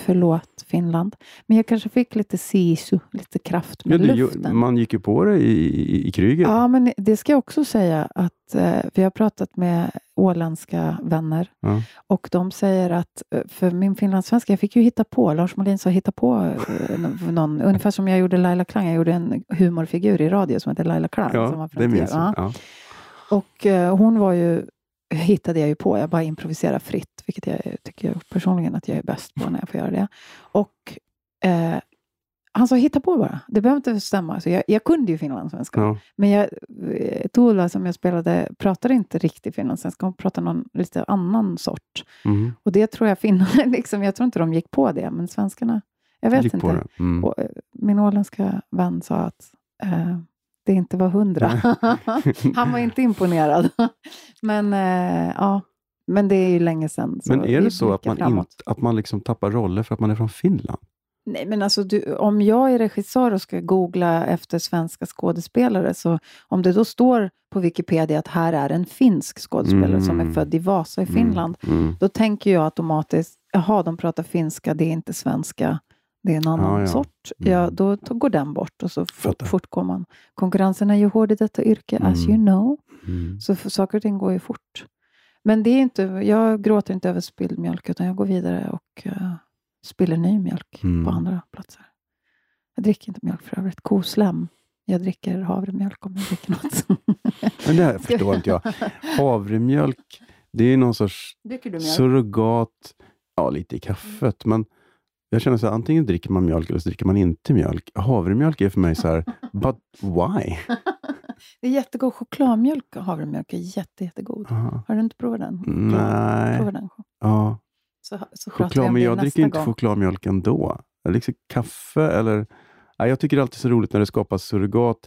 Förlåt Finland. Men jag kanske fick lite sisu, lite kraft Ja, med ju- luften. man gick ju på det i, i, i Kryger. Ja, men det ska jag också säga att eh, vi har pratat med åländska vänner Ja. och de säger att, eh, för min finlandssvenska, jag fick ju hitta på, Lars Molin sa hitta på eh, någon, ungefär som jag gjorde Laila Klang, jag gjorde en humorfigur i radio som heter Laila Klang. som var Ja, det minns jag. Ja. Och eh, hon var ju, hittade jag ju på, jag bara improviserar fritt, vilket jag tycker personligen att jag är bäst på när jag får göra det. Och eh, han sa hitta på bara, det behöver inte stämma. Så jag, jag kunde ju finlandssvenska. Ja. Men jag, eh, Tuula som jag spelade pratade inte riktigt finlandssvenska, hon pratade någon lite annan sort. Mm. Och det tror jag finnarna, liksom, jag tror inte de gick på det, men svenskarna, jag vet Gick inte. Mm. Och, eh, min åländska vän sa att eh, det inte var hundra. Han var inte imponerad. men eh, ja, men det är ju länge sedan. Men är det så att man, inte, att man liksom tappar roller för att man är från Finland? Nej, men alltså du, om jag är regissör och ska googla efter svenska skådespelare, så om det då står på Wikipedia att här är en finsk skådespelare som är Mm. född i Vasa i Finland, Mm. Mm. då tänker jag automatiskt, jaha, de pratar finska, det är inte svenska, det är en annan Ja, ja. sort. Mm. Ja, då, då går den bort och så fort, fortgår man. Konkurrensen är ju hård i detta yrke, as Mm. you know. Mm. Så för, saker och ting går ju fort. Men det är inte, jag gråter inte över spilld mjölk, utan jag går vidare och uh, spiller ny mjölk Mm. på andra platser. Jag dricker inte mjölk för övrigt. Koslem. Jag dricker havremjölk om jag dricker något. Men det här förstår inte jag. Havremjölk, det är någon sorts surrogat, ja lite i kaffet, men jag känner så här, antingen dricker man mjölk eller så dricker man inte mjölk. Havremjölk är för mig så här, but why? Det är jättegod chokladmjölk och havremjölk är jätte, jättegod. Aha. Har du inte provat den? Nej, Prova den. ja. Så, så choklad, men jag dricker inte gång. chokladmjölk ändå. Jag liksom kaffe eller... Nej, jag tycker det är alltid så roligt när det skapas surrogat,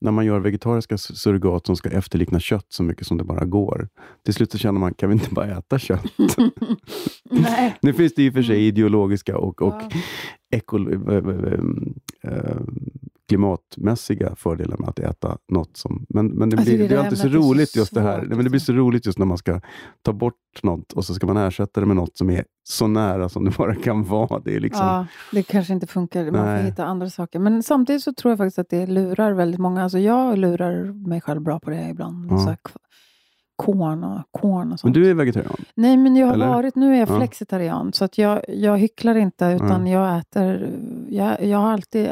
när man gör vegetariska su- surrogat som ska efterlikna kött så mycket som det bara går. Till slut så känner man, kan vi inte bara äta kött? Nej. Nu finns det och för sig ideologiska och, och Ja. ekol, äh, äh, klimatmässiga fördelar med att äta något som... Men, men det, Jag blir, tycker det är det alltid så är så roligt just det här. men det blir alltså. så roligt just när man ska ta bort något och så ska man ersätta det med något som är så nära som det bara kan vara. Det är liksom... Ja, det kanske inte funkar. Man Nej. får hitta andra saker. Men samtidigt så tror jag faktiskt att det lurar väldigt många. Alltså jag lurar mig själv bra på det ibland. Ja. Så korn och, korn och Men sånt. du är vegetarian? Nej, men jag har Eller? varit, nu är jag Ja. flexitarian, så att jag, jag hycklar inte, utan Nej. jag äter, jag, jag har alltid,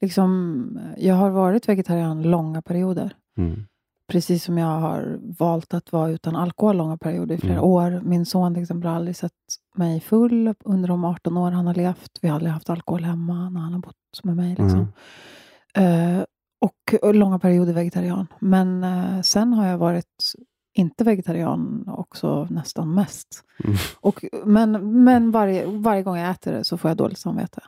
liksom, jag har varit vegetarian långa perioder. Mm. Precis som jag har valt att vara utan alkohol långa perioder i flera Mm. år. Min son till exempel har aldrig sett mig full under de 18 år han har levt. Vi har aldrig haft alkohol hemma när han har bott med mig. Liksom. Mm. Eh, och, och långa perioder vegetarian. Men eh, sen har jag varit inte vegetarian också nästan mest. Mm. Och, men men varje, varje gång jag äter det så får jag dåligt samvete.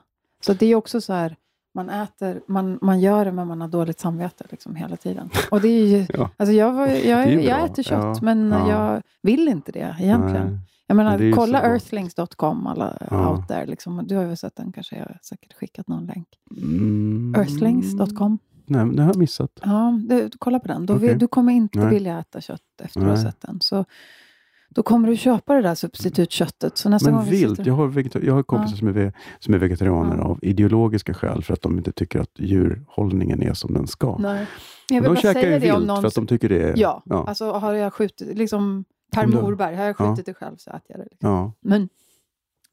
Så det är också så här, man äter, man, man gör det men man har dåligt samvete liksom hela tiden. Och det är ju, Ja. alltså jag, var, jag, jag äter kött Ja, men ja. jag vill inte det egentligen. Nej. Jag menar, kolla earthlings.com, alla Ja. out there. Liksom. Du har ju sett den kanske, jag har säkert skickat någon länk. Mm. Earthlings.com. Nej, det har jag missat. Ja, du, kolla på den. Okej. vill, du kommer inte Nej. vilja äta kött efter att ha Nej. sett den. Så då kommer du köpa det där substitutköttet. Så nästa Men vilt. sitter... Jag har, jag har kompisar Ja. som, är som är vegetarianer Ja. av ideologiska skäl för att de inte tycker att djurhållningen är som den ska. Nej. Jag vill de käkar ju vilt någon... för att de tycker det är... Ja, ja. alltså har jag skjutit, liksom Per du- Morberg, har jag Ja. skjutit det själv så äter jag det. Liksom. ja. Men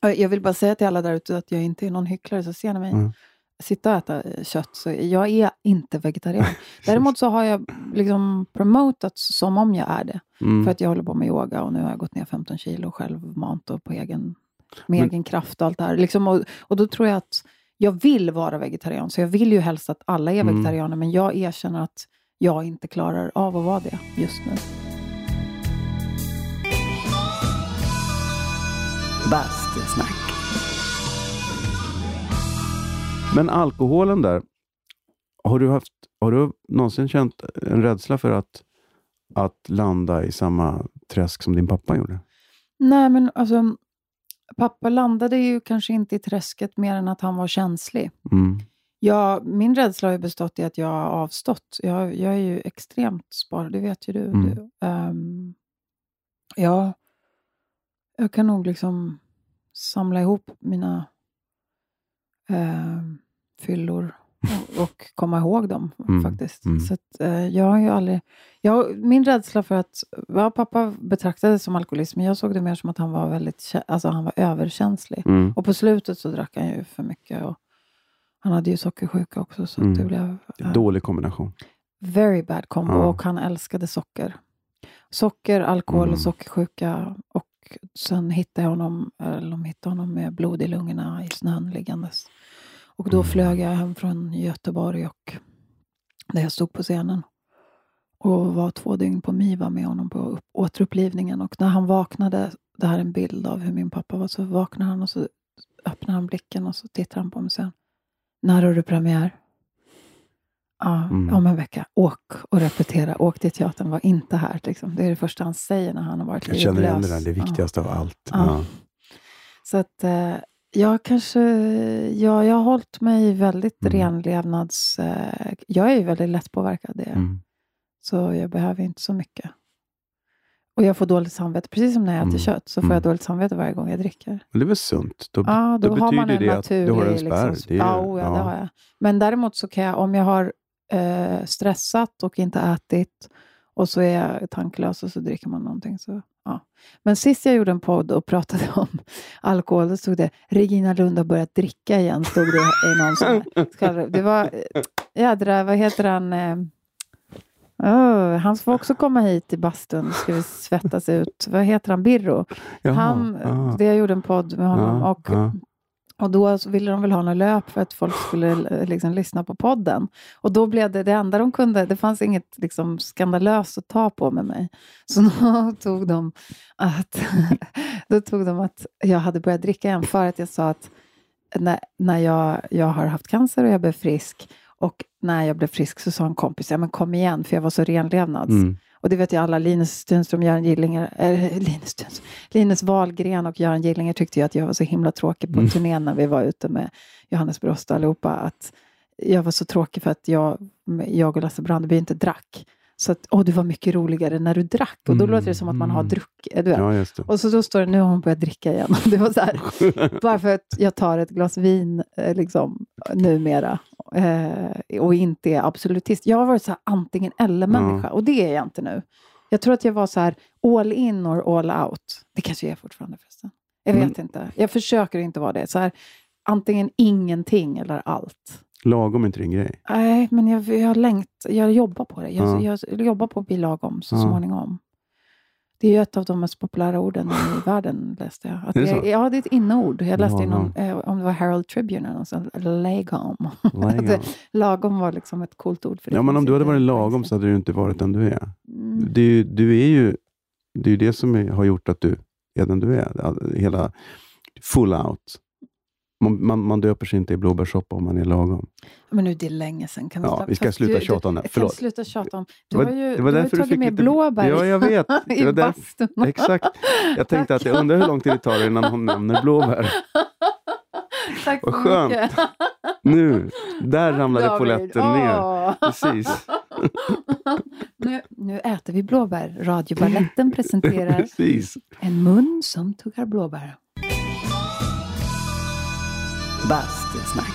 eh, jag vill bara säga till alla där ute att jag inte är någon hycklare, så ser ni mig Mm. Sitta och äta kött, så jag är inte vegetarian. Däremot så har jag liksom promotat som om jag är det. Mm. För att jag håller på med yoga och nu har jag gått ner 15 kilo självmant och på egen, med Men- egen kraft och allt det här. Liksom, och, och då tror jag att jag vill vara vegetarian, så jag vill ju helst att alla är Mm. vegetarianer, men jag erkänner att jag inte klarar av att vara det just nu. Bastusnack. Men alkoholen där, har du, haft, har du någonsin känt en rädsla för att, att landa i samma träsk som din pappa gjorde? Nej, men alltså, pappa landade ju kanske inte i träsket mer än att han var känslig. Mm. Ja, min rädsla har ju bestått i att jag har avstått. Jag, jag är ju extremt sparad, det vet ju du. Mm. du. Ehm, ja, jag kan nog liksom samla ihop mina ehm, fyllor och, och komma ihåg dem Mm, faktiskt. mm. Så att, eh, jag har ju aldrig... Jag, min rädsla för att... Ja, pappa betraktade det som alkoholism, men jag såg det mer som att han var väldigt alltså han var överkänslig. Mm. Och på slutet så drack han ju för mycket. Och han hade ju sockersjuka också, så Mm. det blev eh, dålig kombination. very bad combo. Ja. Och han älskade socker. Socker, alkohol Mm. och sockersjuka. Och sen hittade jag honom, eller de hittade honom med blod i lungorna i snön liggandes. Och då Mm. flög jag hem från Göteborg och där jag stod på scenen. Och var två dygn på MIVA med honom på upp- återupplivningen. Och när han vaknade, det här är en bild av hur min pappa var, så vaknade han och så öppnar han blicken och så tittar han på mig och säger När har du premiär? Ja, Mm. om en vecka. Åk och repetera. Åk till teatern, var inte här. Liksom. Det är det första han säger när han har varit Jag känner igen det livlös. där, det Ja. viktigaste av allt. Ja. Ja. Så att eh, jag kanske, ja, jag har hållit mig väldigt Mm. renlevnads... Eh, jag är ju väldigt lättpåverkad, det. Mm. så jag behöver inte så mycket. Och jag får dåligt samvete, precis som när jag äter Mm. kött, så får Mm. jag dåligt samvete varje gång jag dricker. Men det är väl sunt? Då, Ja, då, då har man en det att du har en naturlig... spärr. Liksom, Det är- ja, oh, ja, det ja. har jag. Men däremot så kan jag, om jag har eh, stressat och inte ätit och så är jag tanklös och så dricker man någonting. Så, ja. Men sist jag gjorde en podd och pratade om alkohol, då stod det Regina Lund har börjat dricka igen. Stod det i någon sån här, Det var, eh, jädra, vad heter han? Eh, oh, han får också komma hit i bastun, ska vi svettas ut. Vad heter han? Birro? Jaha, Han, ja. det jag gjorde en podd med honom Ja, och, ja. Och då ville de väl ha något löp för att folk skulle eh, liksom, lyssna på podden. Och då blev det det enda de kunde, det fanns inget liksom, skandalöst att ta på med mig. Så då tog de att, då tog de att jag hade börjat dricka igen för att jag sa att när, när jag, jag har haft cancer och jag blev frisk och när jag blev frisk så sa en kompis, ja men kom igen, för jag var så renlevnads. Mm. Och det vet ju alla, Linus Stenström, Göran Gillinger, äh, Linus, Stenström, Linus Wahlgren och Göran Gillinger tyckte ju att jag var så himla tråkig på Mm. turnén när vi var ute med Johannes Brost och allihopa. Att jag var så tråkig för att jag, jag och Lasse Brandeby inte drack. Så att, åh, du var mycket roligare när du drack. Och då Mm, låter det som att man har mm. druckit. Du vet. Ja. Och så då står det, nu har hon börjat dricka igen. Det var så här, bara för att jag tar ett glas vin eh, liksom, numera eh, och inte är absolutist. Jag har varit så här antingen eller-människa och det är jag inte nu. Jag tror att jag var så här all in or all out. Det kanske jag är fortfarande förresten. Jag vet inte. Jag försöker inte vara det. Så här, antingen ingenting eller allt. Lagom är inte din grej. Nej, men jag, jag, längt, jag jobbar på det. Jag, Ja. jag, jobbar på att bli lagom så Ja. småningom. Det är ju ett av de mest populära orden i världen, läste jag. Att Är det så? ja, det är ett inneord. Jag läste i någon, eh, om det var Herald Tribune eller något sånt, lagom. Lagom. Var liksom ett coolt ord. För det Ja, men om du hade varit lagom så hade du inte varit den du är. Mm. Är ju, du är ju det, är ju det som är, har gjort att du är den du är. Hela full out. Man, man, man döper sig inte i blåbärssoppa om man är lagom. Men nu, det är länge sedan. Kan vi, Ja, vi ska sluta du- tjata om det. Förlåt. sluta tjata om... Du Det var- har ju, det var du har därför du tagit fick med blåbär Ja, jag vet. Det i där- bastun. Exakt. Jag tänkte att jag undrar hur lång tid det tar innan hon nämner blåbär. Tack Vad skönt. mycket. Nu, där ramlade polletten ner. Precis. nu, nu äter vi blåbär. Radiobaletten presenterar Precis. En mun som tuggar blåbär. Bastusnack.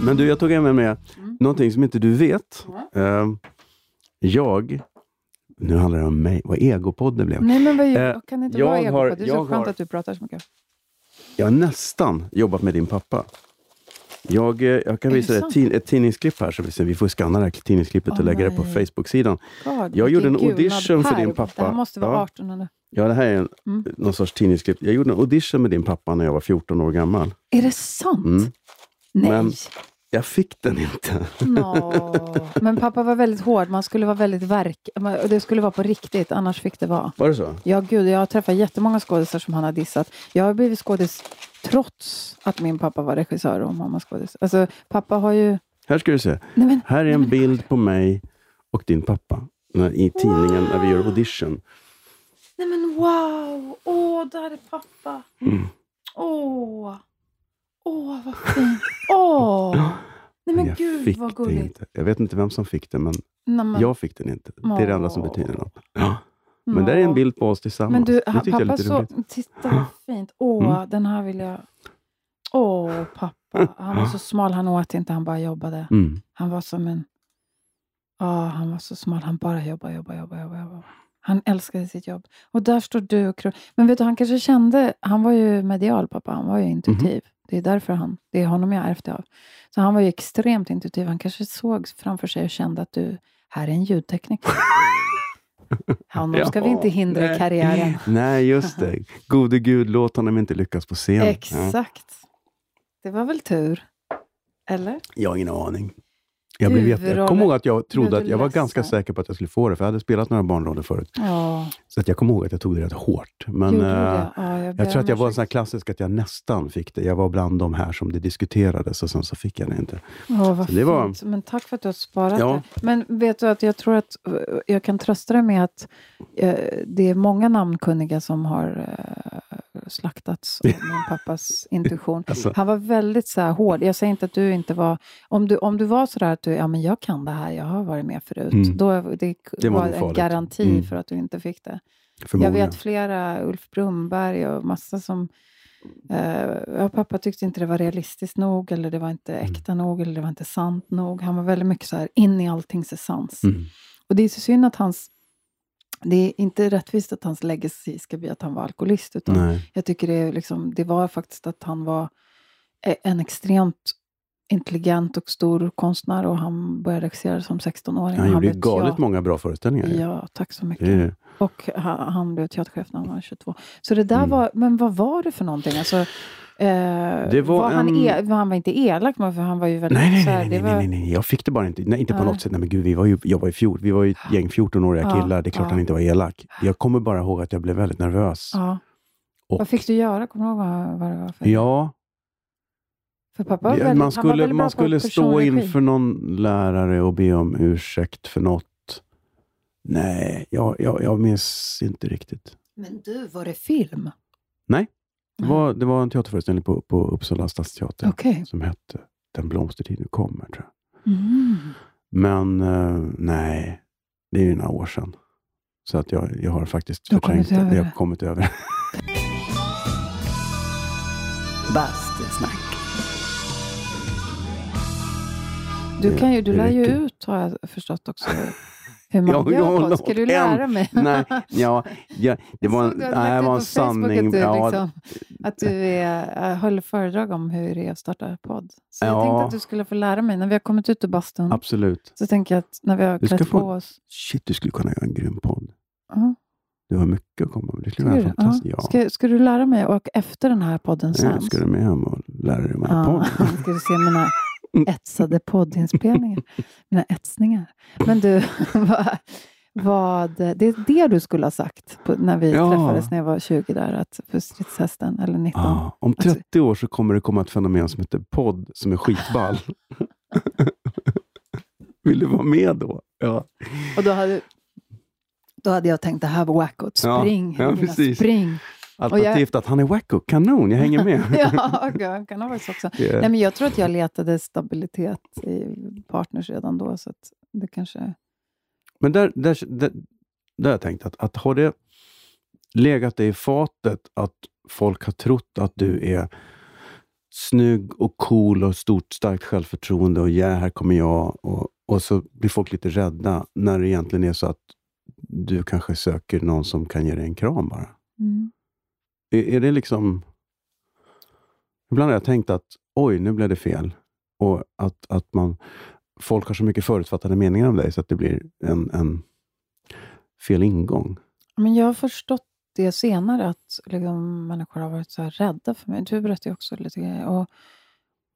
Men du, jag tog med Mm. någonting som inte du vet. Eh, jag, nu handlar det om mig, vad egopodd det blev. Nej, men vad, Eh, kan det inte jag vara har- egopodd? Det är så skönt har- att du pratar så mycket. Jag har nästan jobbat med din pappa. Jag, eh, jag kan Är visa dig ett, tid, ett tidningsklipp här, så vi, ser, vi får skanna det här tidningsklippet Åh, och lägga det på nej. Facebook-sidan. Jag gjorde en audition för din pappa. Det här måste vara Ja. 18 nu. Ja, det här är en, Mm. någon sorts tidningsklipp. Jag gjorde en audition med din pappa när jag var 14 år gammal. Är det sant? Mm. Nej. Men- Jag fick den inte. Nå. Men pappa var väldigt hård. Man skulle vara väldigt verk... Det skulle vara på riktigt, annars fick det vara. Var det så? Ja, gud, jag har träffat jättemånga skådisar som han har dissat. Jag har blivit skådis trots att min pappa var regissör och mamma skådis. Alltså, pappa har ju... Här ska du se. Nej, men, Här är en bild på mig och din pappa i tidningen när vi gör audition. Nej men wow! Åh, där är pappa. Mm. Åh! Åh, vad fint. Åh! Nej men jag gud fick vad gulligt. inte. Jag vet inte vem som fick det, men Nej, men, jag fick den inte. Det är det enda som betyder något. Ja. Men där är en bild på oss tillsammans. Men du, det pappa lite så... Titta vad fint. Åh, Mm. den här vill jag... Åh, pappa. Han var så smal, han åt inte, han bara jobbade. Mm. Han var som en... Ja, han var så smal. Han bara jobbade, jobbade, jobbade, jobbade. jobbade. Han älskade sitt jobb. Och där står du och Men vet du, han kanske kände... Han var ju medial, pappa. Han var ju intuitiv. Det är därför han... Det är honom jag ärvt det av. Så han var ju extremt intuitiv. Han kanske såg framför sig och kände att du... Här är en ljudtekniker. Honom ska vi inte hindra nej. karriären. Nej, just det. Gode Gud, låt honom inte lyckas på scen. Ja. Exakt. Det var väl tur? Eller? Jag har ingen aning. Jag, blev jätte... jag kommer ihåg att jag trodde att jag var ganska säker på att jag skulle få det, för jag hade spelat några barnroller förut. Ja, Så att jag kommer ihåg att jag tog det rätt hårt. Men gjorde du eh? Ja, jag, jag tror att jag var en sån här klassisk att jag nästan fick det. Jag var bland de här som det diskuterades och sen så fick jag det inte. Åh, vad Så det var- fint. Men tack för att du har sparat Ja. det. Men vet du att jag tror att eh, jag kan trösta dig med att eh, det är många namnkunniga som har eh, slaktats av min pappas intuition. Alltså, Han var väldigt så här hård. Jag säger inte att du inte var... Om du, om du var så där du, ja men jag kan det här, jag har varit med förut. Mm. Då, det, Det var en farligt. garanti Mm. för att du inte fick det. Jag vet flera, Ulf Brumberg och massa som... Ja, pappa tyckte inte det var realistiskt nog, eller det var inte Mm. äkta nog, eller det var inte sant nog. Han var väldigt mycket så här in i alltings essens. Mm. Och det är så synd att hans... Det är inte rättvist att hans legacy ska bli att han var alkoholist, utan Nej. jag tycker det, är liksom, det var faktiskt att han var eh, en extremt intelligent och stor konstnär och han började regissera som 16-åring. Han gjorde ju blev galet teater- många bra föreställningar. Ja, tack så mycket. Det Och han, han blev teaterchef när han var 22. Så det där Mm. var, men vad var det för någonting? Alltså, eh, Det var han, en- e, han var inte elak, men för han var ju väldigt nej, nej, så här, nej, nej, nej, var, nej, nej, jag fick det bara inte. Nej, inte på Nej. något sätt. Nej, men gud, vi var ju, jag var ju fjort, vi var ju ett gäng 14-åriga Ja, killar. Det är klart ja. han inte var elak. Jag kommer bara ihåg att jag blev väldigt nervös. Ja. Och- Vad fick du göra? Kommer du ihåg vad, vad det var för? Ja, För pappa var väldigt, man skulle, man skulle stå inför någon lärare och be om ursäkt för något. Nej, jag, jag, jag minns inte riktigt. Men du, var det film? Nej, Det var, det var en teaterföreställning på, på Uppsala stadsteater Okej. som hette Den blomstertid nu kommer, tror jag. Mm. Men eh, nej, det är ju några år sedan. Så att jag, jag har faktiskt Du har förträngt det. Jag har kommit över det. Bastusnack. Du, kan ju, du lär ju ut, har jag förstått också, hur man Ja, gör ja. Ska du lära mig? Nej, ja, ja, det Jag var, en- nej, var en sanning. Att du, Ja, liksom, att du är, äh, höll föredrag om hur det är att starta podd. Så jag Ja. tänkte att du skulle få lära mig. När vi har kommit ut ur bastun absolut. så tänker jag att när vi har Du klätt få- på oss. Shit, du skulle kunna göra en grym podd. Ja, Du har mycket att komma med. Det skulle vara fantastiskt. Ja. Ja. Ska, ska du lära mig och efter den här podden Ja, sen? ska du med hem och lära dig om Ja, podd? ska du se mina etsade poddinspelningar. Mina etsningar. Men du, vad, vad, det är det du skulle ha sagt på, när vi Ja. träffades när jag var 20 där, att för stridshästen, eller 19. Ja, om Alltså- 30 år så kommer det komma ett fenomen som heter podd, som är skitball. Vill du vara med då? Ja, Och då hade, då hade jag tänkt, det här var wackot. Ja, Spring, ja, Regina, precis. spring. Alternativt att han är wacko. Kanon, jag hänger med. ja, det kan ha varit så också. Det- Nej, men jag tror att jag letade stabilitet i partners redan då, så att det kanske... Men där, där, där, där har jag tänkt att, att har det legat dig i fatet att folk har trott att du är snygg och cool och stort starkt självförtroende och ja, här kommer jag. Och, och så blir folk lite rädda när det egentligen är så att du kanske söker någon som kan ge dig en kram bara. Mm. Är, är det liksom... Ibland har jag tänkt att oj, nu blev det fel. Och att, att man, folk har så mycket förutfattade meningar om dig så att det blir en, en fel ingång. Men jag har förstått det senare, att liksom, människor har varit så här rädda för mig. Du berättade ju också lite grejer. Och,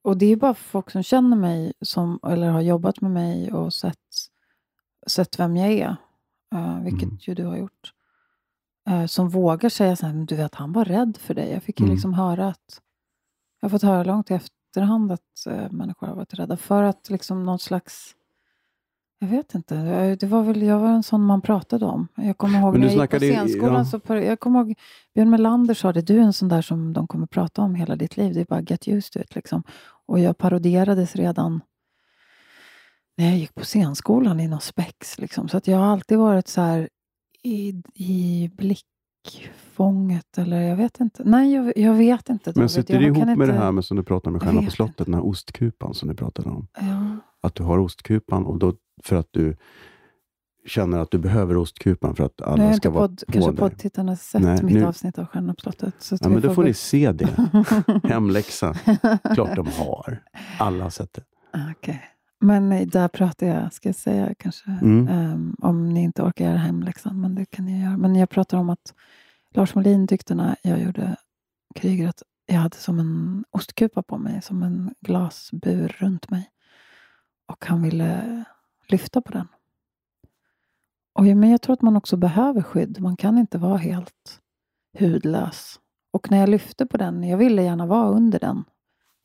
och det är bara folk som känner mig, som, eller har jobbat med mig och sett, sett vem jag är, eh, vilket Mm. ju du har gjort, som vågar säga så här, "Men du vet, han var rädd för dig. Jag fick ju Mm. liksom höra att, jag har fått höra långt i efterhand att eh, människor har varit rädda för att liksom någon slags jag vet inte. Jag- Det var väl, jag var en sån man pratade om. Jag kommer ihåg när jag gick på scenskolan. ja. Så på, jag kommer ihåg Björn Melander sa det. Du är en sån där som de kommer prata om hela ditt liv. Det är bara get used to it. Liksom. Och jag parodierades redan när jag gick på scenskolan i någon spex. Liksom. Så att jag har alltid varit så här i, i blickfånget. Eller jag vet inte. Nej, jag, jag vet inte. Men David. sitter jag det ihop kan med inte, det här med som du pratade med Jag Stjärnan på slottet, den här ostkupan som du pratade om? Ja. Att du har ostkupan och då för att du känner att du behöver ostkupan för att alla jag ska vara podd, på kanske dig. poddtittarna sett Nej, mitt nu- avsnitt av Stjärnorna på slottet. Så Ja, men då får ni se det. Hemläxa. Klart de har. Alla har sett det. Okej. Men där pratar jag, ska jag säga kanske, Mm. ehm, om ni inte orkar göra hemläxan, men det kan ni göra. Men jag pratar om att Lars Molin tyckte när jag gjorde kriget att jag hade som en ostkupa på mig, som en glasbur runt mig. Och han ville lyfta på den. Och jag, men jag tror att man också behöver skydd. Man kan inte vara helt hudlös. Och när jag lyfte på den, jag ville gärna vara under den.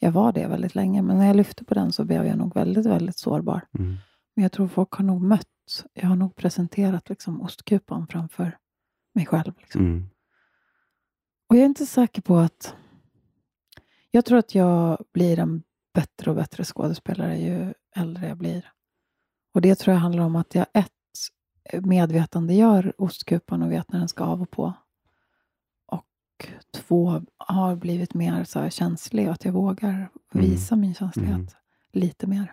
Jag var det väldigt länge, men när jag lyfte på den så blev jag nog väldigt, väldigt sårbar. Mm. Men jag tror folk har nog mött, jag har nog presenterat liksom ostkupan framför mig själv. Liksom. Mm. Och jag är inte säker på att... Jag tror att jag blir en bättre och bättre skådespelare ju äldre jag blir. Och det tror jag handlar om att jag ett, medvetandegör ostkupan och vet när den ska av och på. Och två, har blivit mer så känslig och att jag vågar visa min känslighet Mm. lite mer.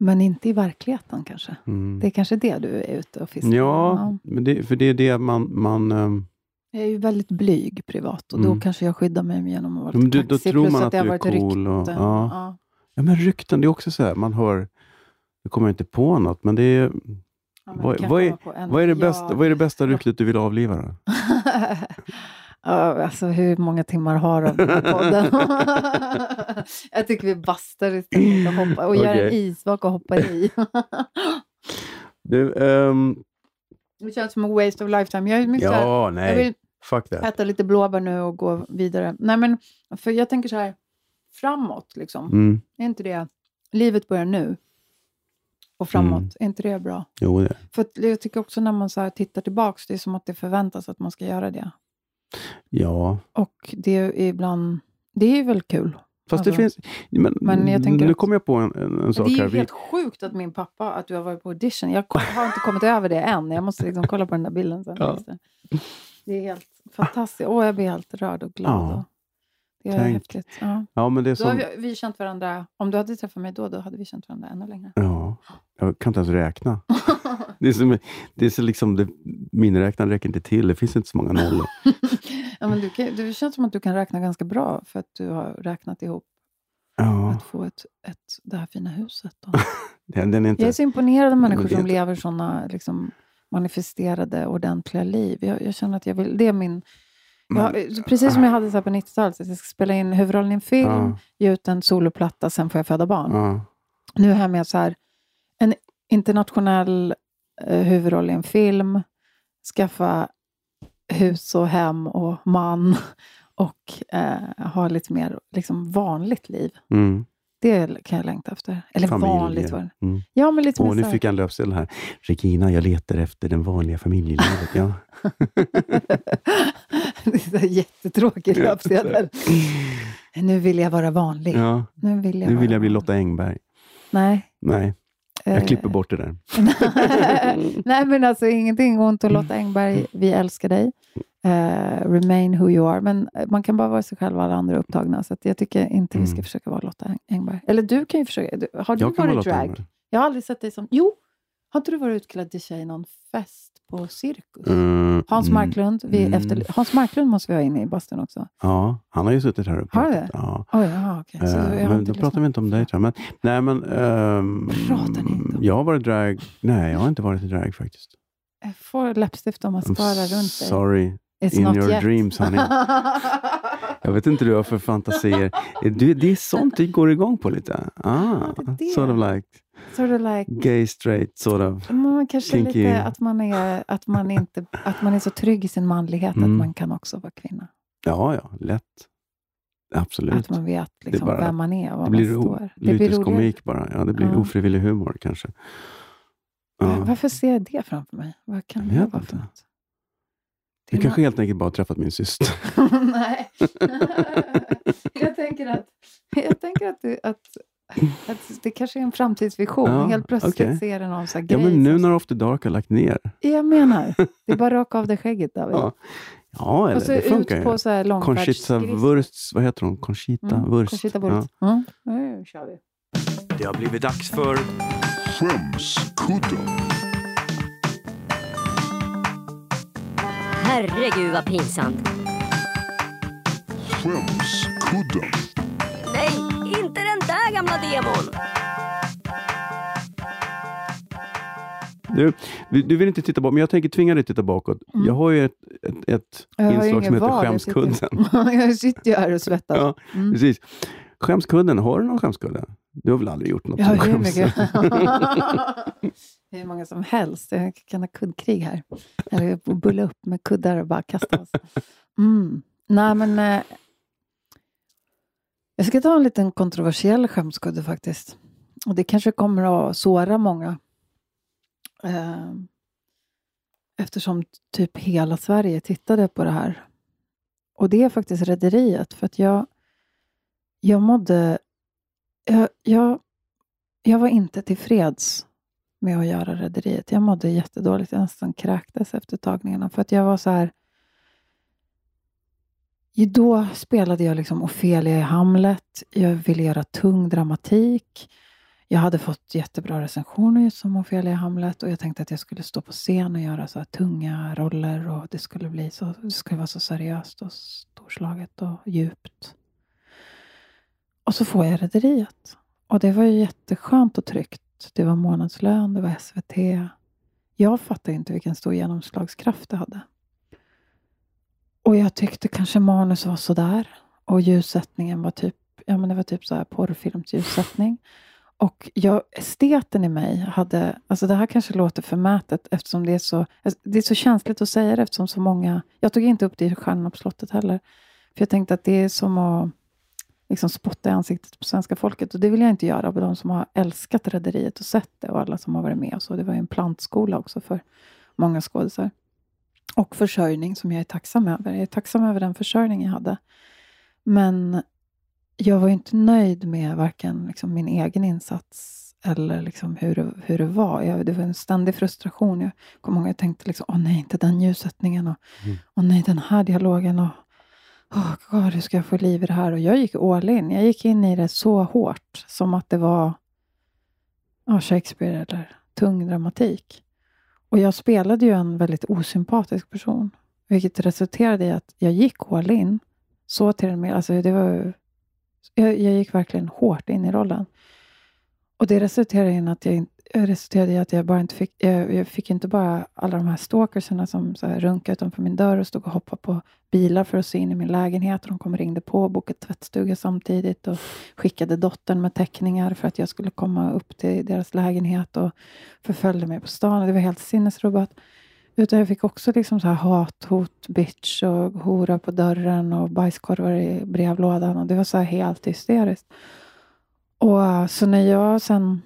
Men inte i verkligheten kanske. Mm. Det är kanske det du är ute och fiskar Ja, men det, för det är det man... man ehm, Jag är ju väldigt blyg privat och Mm. då kanske jag skyddar mig genom att vara lite du- då kaxig. tror plus man att att du är cool och- rykten. ja. Ja. ja, men rykten, det är också så här, man hör... Nu kommer jag inte på något, men det är... Ja, men Vad- vad är- Vad är det bästa, vad är det bästa ryktet du vill avliva alltså, hur många timmar har de här podden? jag tycker vi bastar istället och, hoppar, och gör en isvak och hoppar i. Du, ehm, det känns som en waste of lifetime. Jag, är mycket här, ja, jag nej. vill Fuck that. äta lite blåbär nu och gå vidare. Nej, men för jag tänker så här, framåt liksom. Mm. Är inte det, livet börjar nu. Och framåt, Mm. är inte det bra? Jo, det. För jag tycker också när man så tittar tillbaks, det är som att det förväntas att man ska göra det. Ja. Och det är ibland, det är väl kul. Fast det Alltså, finns... Men, men jag tänker nu kommer jag på en, en, en sak det är här. helt sjukt att min pappa, att du har varit på audition. Jag har inte kommit över det än. Jag måste liksom kolla på den där bilden sen. Ja. Det är helt fantastiskt. Åh, jag blir helt rörd och glad. Ja. Det är Tänk. häftigt. Ja. ja, men det är Då har som... vi, vi känt varandra, om du hade träffat mig då, då hade vi känt varandra ännu längre. Ja, jag kan inte ens räkna. Det är, som, det är så liksom, det, miniräknaren räcker inte till. Det finns inte så många nollor. ja, men du, kan, det känns som att du kan räkna ganska bra, för att du har räknat ihop Ja, att få ett, ett, det här fina huset. Den, den är inte... Jag är så imponerad av människor som lever sådana liksom, manifesterade, ordentliga liv. Jag, jag känner att jag vill, det är min... Jag, precis som jag hade så på 90-talet, att jag ska spela in huvudrollen i en film, Ja, ge ut en soloplatta, sen får jag föda barn. ja. Nu är jag med så här, en internationell eh, huvudroll i en film, skaffa hus och hem och man och eh, ha lite mer liksom, vanligt liv. Mm. Det kan jag längta efter. Eller Familj. vanligt var det. Mm. Ja, men lite Åh, mer nu fick jag en löpsedel här. Regina, jag letar efter den vanliga familjelivet. Ja. det är jättetråkig löpsedel. Nu vill jag vara vanlig. Ja, Nu vill jag, nu vill jag bli. Lotta Engberg. Nej. Nej, jag eh, klipper bort det där. Nej, men alltså ingenting ont och Lotta Engberg, vi älskar dig. Eh, remain who you are. Men man kan bara vara sig själv och alla andra är upptagna. Så jag tycker inte vi ska Mm. försöka vara Lotta Eng- Engberg. Eller du kan ju försöka. Du, har du Jag varit drag? Jag har aldrig sett dig som... Jo! Har inte du varit utklädd till tjej i någon fest på Cirkus? Mm, Hans mm, Marklund, vi mm. efter, Hans Marklund måste vi ha inne i bastun också. Ja, han har ju suttit här uppe. Har det? Ja. Oj, jaha, okej. Så jag har men då pratar vi inte om dig tror jag. Men, nej, men... ehm, Pratar ni inte om- Jag har varit drag. Nej, jag har inte varit i drag faktiskt. Jag får läppstift och I'm mascara runt dig. sorry. It's in your yet. dreams, honey. Jag vet inte du har för fantasier. Det, det är sånt du går igång på lite. Ah, det det. sort of like sort of like gay, straight, sort of. Men kanske Kinky. lite att man, är, att, man inte, att man är så trygg i sin manlighet Mm. att man kan också vara kvinna. Ja, ja, lätt. Absolut. Att man vet liksom bara- vem man är och Det blir man står. lyteskomik bara. Ja, det blir Ja. ofrivillig humor kanske. Ja. Varför ser jag det framför mig? Vad kan Jag det vara för något? Du kanske helt enkelt bara har träffat min syster. Nej. jag tänker att, jag tänker att, du, att, att det kanske är en framtidsvision. Ja, Helt plötsligt okej. ser du någon sån här Ja, grej. men nu när After Dark har lagt ner. Jag menar, det är bara raka av det skägget David. Ja, Ja, eller och så det ut funkar på ju. så här Conchita. Wurst, vad heter hon? Conchita Mm, Wurst. Conchita Ja. Wurst. Mm. Nu kör vi. Det har blivit dags för Skämskudden. Herregud vad pinsamt. Skämskudden. Nej, inte den där gamla demon. Du, du, vill inte titta bakåt, men jag tänker tvinga dig att titta bakåt. Mm. Jag har ju ett, ett, ett inslag som heter jag Skämskudden. sitter- jag sitter ju här och svettas. Ja, Mm. precis. Skämskudden, har du någon skämskudde? Du har väl aldrig gjort något har hur skäms? mycket. Hur många som helst. Jag kan ha kuddkrig här. Eller bulla upp med kuddar och bara kasta oss. Mm. Nej, men... Eh, jag ska ta en liten kontroversiell skämskudde faktiskt. Och det kanske kommer att såra många. Eh, eftersom typ hela Sverige tittade på det här. Och det är faktiskt Rederiet. För att jag, jag mådde... Jag, jag, jag var inte tillfreds med att göra Rederiet. Jag mådde jättedåligt. Jag nästan kräktes efter tagningarna. För att jag var så här... Då spelade jag liksom Ofelia i Hamlet. Jag ville göra tung dramatik. Jag hade fått jättebra recensioner just som Ofelia i Hamlet och jag tänkte att jag skulle stå på scen och göra så här tunga roller och det skulle bli så, det skulle vara så seriöst och storslaget och djupt. Och så får jag Rederiet. Och det var ju jätteskönt och tryggt. Det var månadslön, det var SVT. Jag fattade inte vilken stor genomslagskraft det hade. Och jag tyckte kanske manus var sådär. Och ljussättningen var typ, ja men det var typ så här porrfilmsljussättning. Och jag, esteten i mig hade, alltså det här kanske låter förmätet eftersom det är så, alltså det är så känsligt att säga det eftersom så många, jag tog inte upp det i Stjärnorna på slottet heller. För jag tänkte att det är som att liksom spotta i ansiktet på svenska folket och det vill jag inte göra på de som har älskat Rederiet och sett det och alla som har varit med och så. Det var ju en plantskola också för många skådisar. Och försörjning som jag är tacksam över. Jag är tacksam över den försörjning jag hade. Men jag var inte nöjd med varken liksom min egen insats eller liksom hur, det, hur det var. Jag, det var en ständig frustration. Jag kommer ihåg jag tänkte liksom, åh nej, inte den ljussättningen och Mm. åh nej, den här dialogen och åh God, hur ska jag få liv i det här? Och jag gick all in. Jag gick in i det så hårt som att det var oh, Shakespeare eller tung dramatik. Och jag spelade ju en väldigt osympatisk person, vilket resulterade i att jag gick all in. Så till och med, alltså det var jag, jag gick verkligen hårt in i rollen. Och det resulterade i att jag, inte- resulterade i att jag bara inte fick, jag, jag fick inte bara alla de här stalkersarna som så här runkade utanför min dörr och stod och hoppade på bilar för att se in i min lägenhet. Och de kom och ringde på och bokade tvättstuga samtidigt och skickade dottern med teckningar för att jag skulle komma upp till deras lägenhet och förföljde mig på stan. Det var helt sinnesrubbat. Utan jag fick också liksom så här hat, hot, bitch och hora på dörren och bajskorvar i brevlådan. Och det var så här helt hysteriskt. Och så när jag sen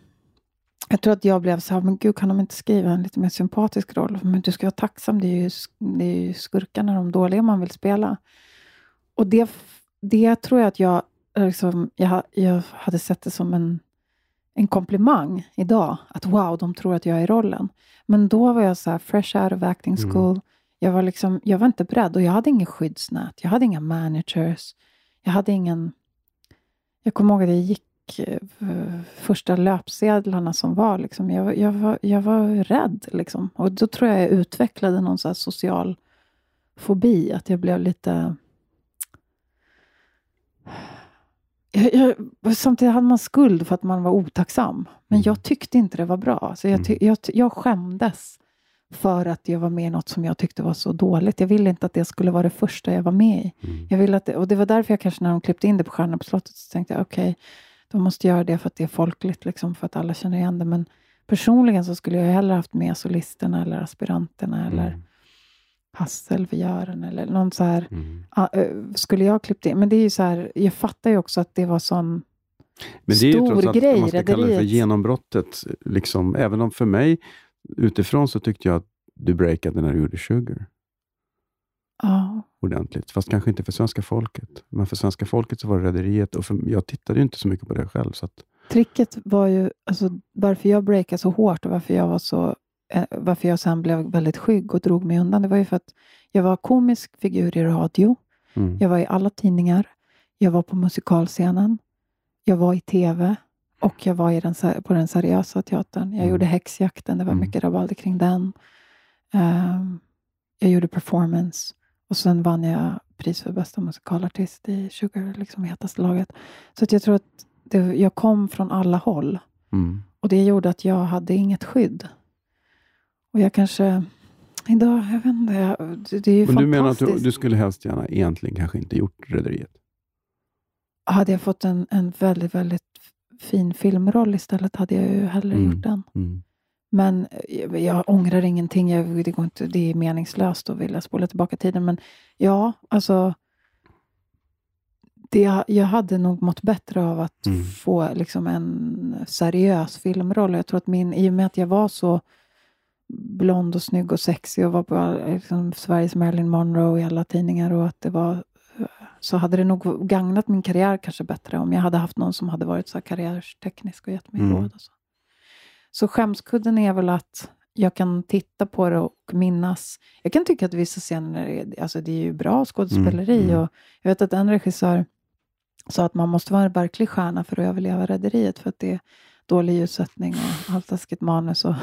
jag tror att jag blev så här, men gud kan de inte skriva en lite mer sympatisk roll? Men du ska vara tacksam, det är ju, det är ju skurkarna, de dåliga man vill spela. Och det, det tror jag att jag, liksom, jag, jag hade sett det som en, en komplimang idag. Att wow, de tror att jag är rollen. Men då var jag så här, fresh out of acting school. Mm. Jag, var liksom, jag var inte beredd och jag hade inget skyddsnät. Jag hade inga managers. Jag hade ingen... Jag kommer ihåg att jag gick första löpsedlarna som var. Liksom. Jag, jag, var, jag var rädd. Liksom. Och då tror jag jag utvecklade någon så social fobi. Att jag blev lite... Jag, jag, samtidigt hade man skuld för att man var otacksam. Men mm. jag tyckte inte det var bra. Så jag, mm. jag, jag skämdes för att jag var med i något som jag tyckte var så dåligt. Jag ville inte att det skulle vara det första jag var med i. Mm. Jag ville att det, och det var därför jag kanske när de klippte in det på Stjärnorna på slottet så tänkte jag okej, okay, de måste göra det för att det är folkligt, liksom, för att alla känner igen det. Men personligen så skulle jag hellre haft med solisterna eller aspiranterna mm. eller Hasselfjören eller någon så här. Mm. Uh, skulle jag klippt in? Men det är ju så här, jag fattar ju också att det var sån men det är ju trots allt, grej, man ska kalla det för genombrottet. Liksom, även om för mig, utifrån, så tyckte jag att du breakade när du gjorde Sugar. Ja. Ordentligt. Fast kanske inte för svenska folket. Men för svenska folket så var det Rederiet. Och för, jag tittade ju inte så mycket på det själv. Så att... Tricket var ju, alltså, varför jag breakade så hårt och varför jag var så eh, varför jag sen blev väldigt skygg och drog mig undan, det var ju för att jag var komisk figur i radio. Mm. Jag var i alla tidningar. Jag var på musikalscenen. Jag var i TV och jag var i den, på den seriösa teatern. Jag mm. gjorde Häxjakten, det var mm. mycket rabalder kring den. Um, jag gjorde performance. Och sen vann jag pris för bästa musikalartist i Sugar, liksom hetaste laget. Så att jag tror att det, jag kom från alla håll. Mm. Och det gjorde att jag hade inget skydd. Och jag kanske... Idag, jag vet inte. Jag, det, det, är ju Men du menar att du, du, skulle helst gärna egentligen kanske inte gjort Rederiet? Hade jag fått en, en väldigt, väldigt fin filmroll istället hade jag ju hellre mm. gjort den. Mm. Men eh, jag ångrar ingenting. Jag, det, går inte, det är meningslöst att vilja spola tillbaka tiden. Men ja, alltså. Det, jag hade nog mått bättre av att mm. få liksom en seriös filmroll. Jag tror att min, I och med att jag var så blond och snygg och sexig och var på liksom, Sveriges Marilyn Monroe i alla tidningar och att det var så hade det nog gagnat min karriär kanske bättre om jag hade haft någon som hade varit så karriärsteknisk och gett mig mm. råd. Och så. Så skämskudden är väl att jag kan titta på det och minnas. Jag kan tycka att vissa scener är, alltså det är ju bra skådespeleri. Mm, mm. Och jag vet att en regissör sa att man måste vara en verklig stjärna för att överleva Rederiet, för att det är dålig ljussättning och halvtaskigt manus och,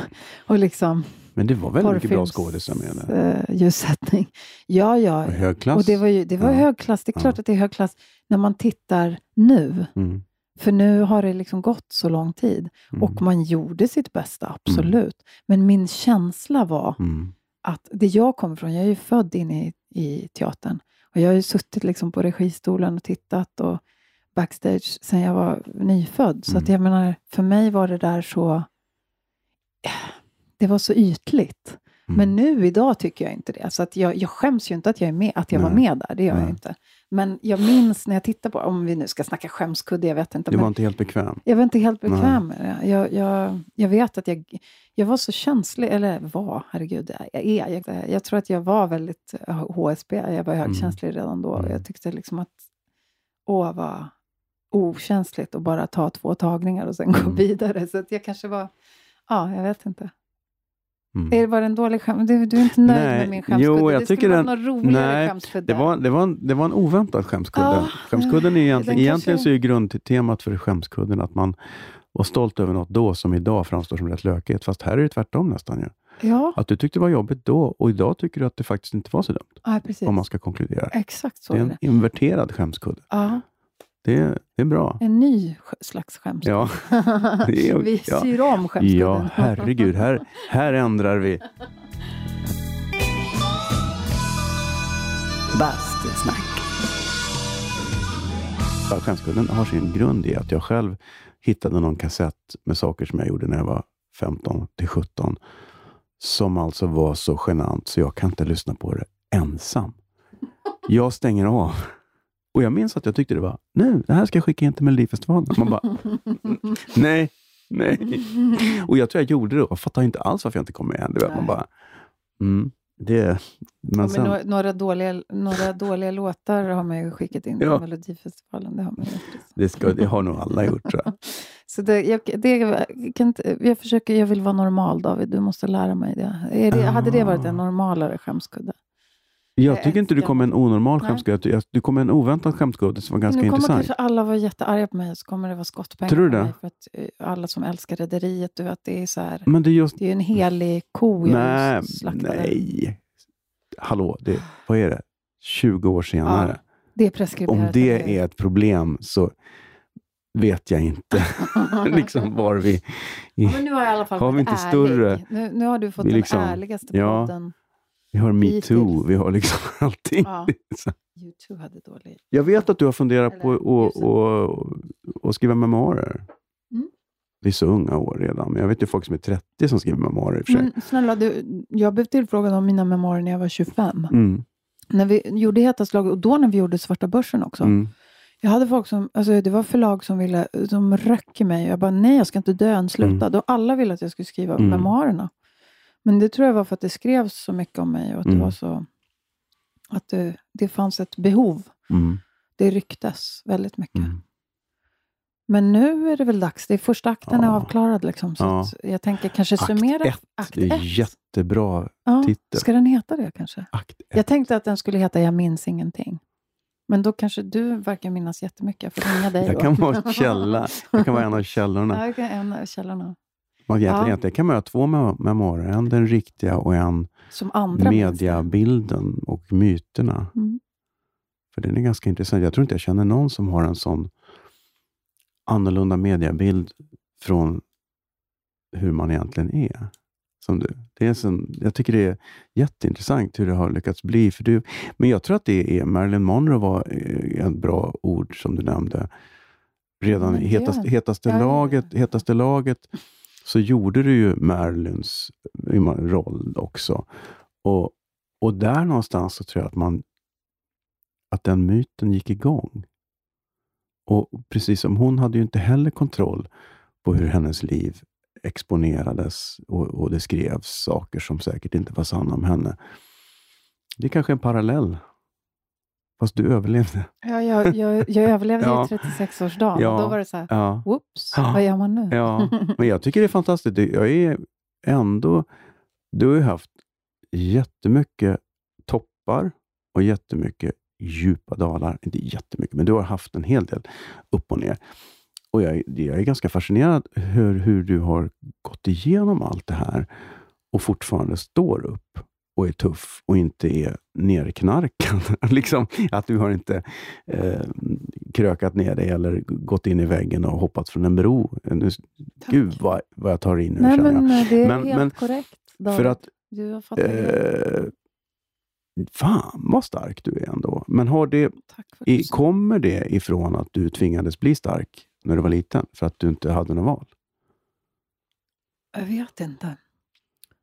och liksom men det var väldigt mycket bra skådisar med det. Ljussättning. Ja, ja. Och högklass. Och det var, ju, det var ja. högklass. Det är klart ja. att det är högklass när man tittar nu. Mm. För nu har det liksom gått så lång tid mm. och man gjorde sitt bästa, absolut. Mm. Men min känsla var mm. att det jag kommer från, jag är ju född inne i, i teatern och jag har ju suttit liksom på registolen och tittat och backstage sedan jag var nyfödd. Så att mm. jag menar, för mig var det där så... Det var så ytligt. Mm. Men nu idag tycker jag inte det. Så att jag, jag skäms ju inte att jag, är med, att jag var med där, det gör Nej. jag inte. Men jag minns när jag tittar på, om vi nu ska snacka skämskudde, jag vet inte. Du var inte helt bekväm? Jag var inte helt bekväm med det. Jag, jag, jag vet att jag, jag var så känslig, eller var, herregud, jag är. Jag, jag tror att jag var väldigt HSB, jag var högkänslig mm. redan då. Mm. Jag tyckte liksom att, åh vad okänsligt att bara ta två tagningar och sen mm. gå vidare. Så att jag kanske var, ja, jag vet inte. Mm. Är det bara en dålig skämt? Du, du, är inte nöjd nej, med min skämskudde? Jo, jag det tycker skulle vara någon roligare skämskudde. Det var, det, var en, det var en oväntad skämskudde. Ah, skämskudden är egentligen, egentligen så är grundtemat för skämskudden att man var stolt över något då som idag framstår som rätt lökigt. Fast här är det tvärtom nästan. Ja. Ja. Att du tyckte det var jobbigt då och idag tycker du att det faktiskt inte var så dumt. Precis. Om man ska konkludera. Exakt så det är en inverterad skämskudde. Ja. Det, det är bra. En ny slags skämskudde. Ja. Är, vi ja. syr om skämskudden. Ja, herregud. Här, här ändrar vi. Bastusnack. Skämskudden har sin grund i att jag själv hittade någon kassett med saker som jag gjorde när jag var 15 till 17. Som alltså var så genant så jag kan inte lyssna på det ensam. Jag stänger av. Och jag minns att jag tyckte det var, nu, det här ska jag skicka in till Melodifestivalen. Man bara, nej, Nej. Och jag tror jag gjorde det. Jag fattar inte alls varför jag inte kom med. Man bara, mm, det, men Ja, men några, dåliga, några dåliga låtar har man ju skickat in till Ja. Melodifestivalen. Det har man gjort. liksom. det, ska, det har nog alla gjort tror jag. Så det, jag, det, kan jag, försöker, jag vill vara normal, David. Du måste lära mig det. Det Hade det varit en Ah. normalare skämskudde? Jag tycker inte du kom med en onormal skämskudde. Du kom med en oväntad skämskudde som var ganska nu kommer intressant. kanske alla vara jättearga på mig och så kommer det vara skottpengar Tror du det? För att eh, alla som älskar Rederiet, du vet, det är så här. Men det är just... Det är en helig ko jag Nej, slaktade. nej. Hallå, det, vad är det? 20 år senare. Det är preskriberat. Om det är ett problem så vet jag inte liksom var vi... Ja, men nu har jag i alla fall Har vi inte ärlig. större- Nu, nu har du fått Vi den liksom- ärligaste ja. Vi har metoo, vi har liksom allting. Ja. YouTube hade dålig... Jag vet att du har funderat på Eller att och, och skriva memoarer. Mm. Det är så unga år redan, men jag vet ju folk som är 30 som skriver memoarer i och. Men snälla, du, jag blev tillfrågad om mina memoarer när jag var 25. Mm, När vi gjorde Heta slag, och då när vi gjorde Svarta börsen också. mm, Jag hade folk som, alltså det var förlag som ville, som röck i mig. Jag bara, nej jag ska inte dö än, sluta. Då alla ville att jag skulle skriva Mm. memoarerna. Men det tror jag var för att det skrevs så mycket om mig och att Mm. det var så, att det, det fanns ett behov. mm, Det ryktes väldigt mycket. mm. Men nu är det väl dags. Det är första akten är Ja. avklarad. Liksom, så Ja. jag tänker kanske Akt summera ett, akt Det är ett. jättebra ja. titel. Ska den heta det kanske? Akt ett. Jag tänkte att den skulle heta Jag minns ingenting. Men då kanske du verkar minnas jättemycket. Jag får ringa dig Jag då. kan vara källa. Jag kan vara en av källorna. Ja, en av källorna. Man egentligen, Ja. egentligen kan man ha två mem- memoarer. En den riktiga och en Som andra mediabilden och myterna. Mm. För den är ganska intressant. Jag tror inte jag känner någon som har en sån annorlunda mediabild från hur man egentligen är. Som du. Det är sån, jag tycker det är jätteintressant hur det har lyckats bli. För du, men jag tror att det är Marilyn Monroe var eh, ett bra ord som du nämnde. Redan i det- hetaste, hetaste, ja. laget, hetaste laget så gjorde du ju Marilyns eh, roll också. Och, och där någonstans så tror jag att man att den myten gick igång. Och precis som hon hade ju inte heller kontroll på hur hennes liv exponerades och, och det skrevs saker som säkert inte var sanna om henne. Det är kanske en parallell. Fast du överlevde. Ja, jag, jag, jag överlevde Ja. i 36-årsdagen. Ja. Då var det så här, Ja. whoops, Ja. vad gör man nu? Ja, men jag tycker det är fantastiskt. Jag är ändå... Du har ju haft jättemycket toppar och jättemycket djupa dalar. Inte jättemycket, men du har haft en hel del upp och ner. Och jag, är- jag är ganska fascinerad hur, hur du har gått igenom allt det här och fortfarande står upp och är tuff och inte är nerknarkad. liksom, att du har inte eh, krökat ner dig eller gått in i väggen och hoppat från en bro. Nu, Tack. gud vad, vad jag tar in nu, Nej, känner jag. men eh, det är Men- helt men korrekt. David. För att du har fattat. Eh, fan vad stark du är ändå. Men har det, i, kommer det ifrån att du tvingades bli stark när du var liten? För att du inte hade något val? Jag vet inte.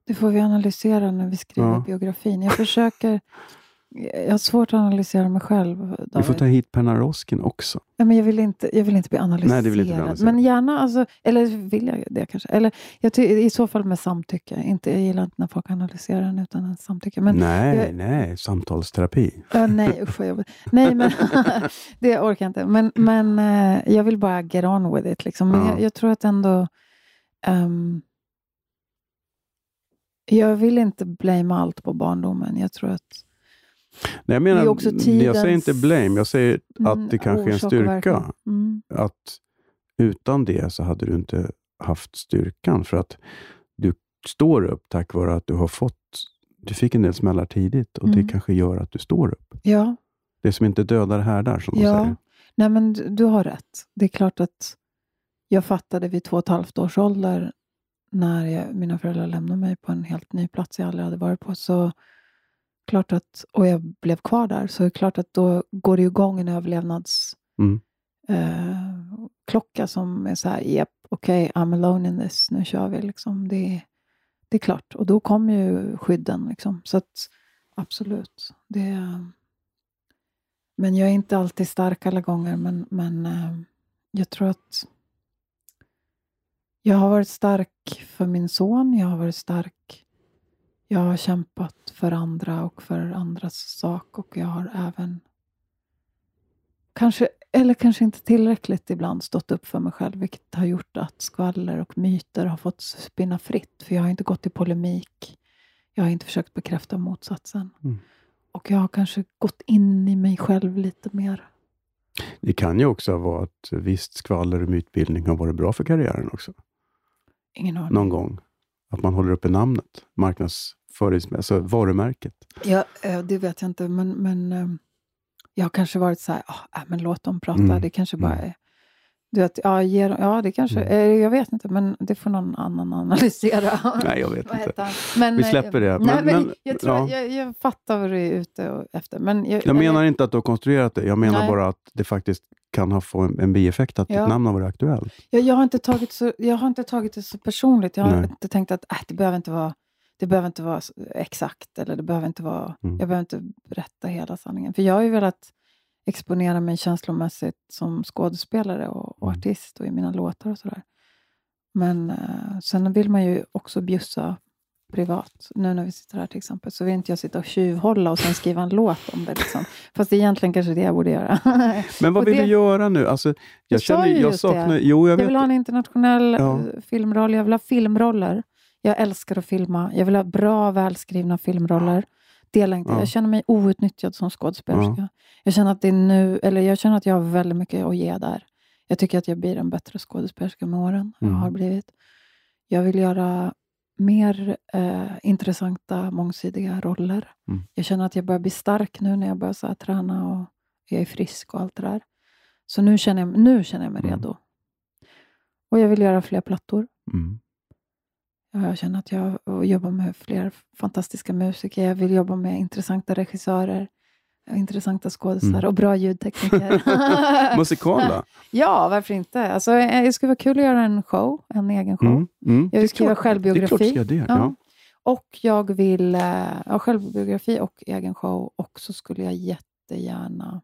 Det får vi analysera när vi skriver Ja. biografin. Jag försöker... Jag har svårt att analysera mig själv, David. Vi får ta hit Penna Roskin också. Ja, men jag, vill inte, jag vill inte bli analyserad. Nej, det vill inte bli analyserad. Men gärna, alltså, eller vill jag det kanske? Eller jag ty, I så fall med samtycke. Inte, jag gillar inte när folk analyserar en utan en samtycke. Men, nej, jag- nej, samtalsterapi. Ja, nej, usch vad jobbigt. Nej, men det orkar jag inte. Men, men eh, jag vill bara get on with it. Liksom. Men Ja. jag, jag tror att ändå... ehm, jag vill inte blame allt på barndomen. Jag tror att... Nej, jag menar, Det är också jag säger tidens- inte blame, jag säger mm, att det kanske är en styrka. Mm. Att utan det så hade du inte haft styrkan. För att du står upp tack vare att du har fått du fick en del smällar tidigt och Mm. det kanske gör att du står upp. Ja, Det som inte dödar härdar, som de Ja. säger. nej men du, du har rätt. Det är klart att jag fattade vid två och ett halvt års ålder när jag, mina föräldrar lämnade mig på en helt ny plats jag aldrig hade varit på. Så klart att, och jag blev kvar där, så är det klart att då går det igång en överlevnads Mm. eh, klocka som är så här, yep, okej, I'm alone in this, nu kör vi. Liksom. Det, det är klart. Och då kommer ju skydden. Liksom. Så att, absolut. Det, men jag är inte alltid stark alla gånger, men, men eh, jag tror att Jag har varit stark för min son. Jag har varit stark. Jag har kämpat för andra och för andras sak. Och jag har även, kanske, eller kanske inte tillräckligt ibland, stått upp för mig själv. Vilket har gjort att skvaller och myter har fått spinna fritt. För jag har inte gått i polemik. Jag har inte försökt bekräfta motsatsen. Mm. Och jag har kanske gått in i mig själv lite mer. Det kan ju också vara att visst skvaller och mytbildning har varit bra för karriären också. Ingen aning. Någon gång. Att man håller uppe namnet, marknadsförings, alltså varumärket. Ja, eh, det vet jag inte, men, men eh, jag har kanske varit så här, ah, äh, men låt dem prata. Mm. Det kanske bara Mm. är... Du vet, ja, ge, dem- ja, det kanske... Mm. eh, Jag vet inte, men det får någon annan analysera. Nej, jag vet inte. Men, Vi eh, släpper det. Nej, Men- men, men- jag, tror, ja. jag, jag fattar vad du är ute och efter. Men jag, Jag menar inte att du har konstruerat det. Jag menar Nej. bara att det faktiskt kan ha få en, en bieffekt att Ja. ditt namn har varit aktuellt. Jag, jag, har inte tagit så, jag har inte tagit det så personligt. Jag har Nej. inte tänkt att äh, det behöver inte vara det behöver inte vara exakt eller det behöver inte vara, Mm. jag behöver inte berätta hela sanningen. För jag har ju velat exponera mig känslomässigt som skådespelare och, och Mm. artist och i mina låtar och sådär. Men eh, sen vill man ju också bjussa privat. Nu när vi sitter här till exempel så vill inte jag sitta och tjuvhålla och sen skriva en låt om det. Liksom. Fast egentligen kanske det jag borde göra. Men vad vill det- du göra nu? Alltså, jag Jag känner, jag saknar... det. Jo, jag Jag vill ha en internationell Ja. eh, filmroll. Jag vill ha filmroller. Jag älskar att filma. Jag vill ha bra, välskrivna filmroller. Dela inte. Ja. Jag känner mig outnyttjad som skådespelerska. Jag känner att det är nu, eller jag känner att jag har väldigt mycket att ge där. Jag tycker att jag blir en bättre skådespelerska med åren. Jag Mm. har blivit. Jag vill göra mer eh, intressanta, mångsidiga roller. Mm. Jag känner att jag börjar bli stark nu när jag börjar så träna och jag är frisk och allt det där. Så nu känner jag, nu känner jag mig Mm. redo. Och jag vill göra fler plattor. Mm. Ja, Jag känner att jag jobbar med fler fantastiska musiker. Jag vill jobba med intressanta regissörer, intressanta skådespelare Mm. och bra ljudtekniker. Musikal då? ja, varför inte? Alltså, eh, det skulle vara kul att göra en show, en egen show. Mm. Mm. Jag Det är vill skriva klart- Det är klart självbiografi. du ska göra det. Ja. Ja. Och jag vill eh, ha självbiografi och egen show. Och så skulle jag jättegärna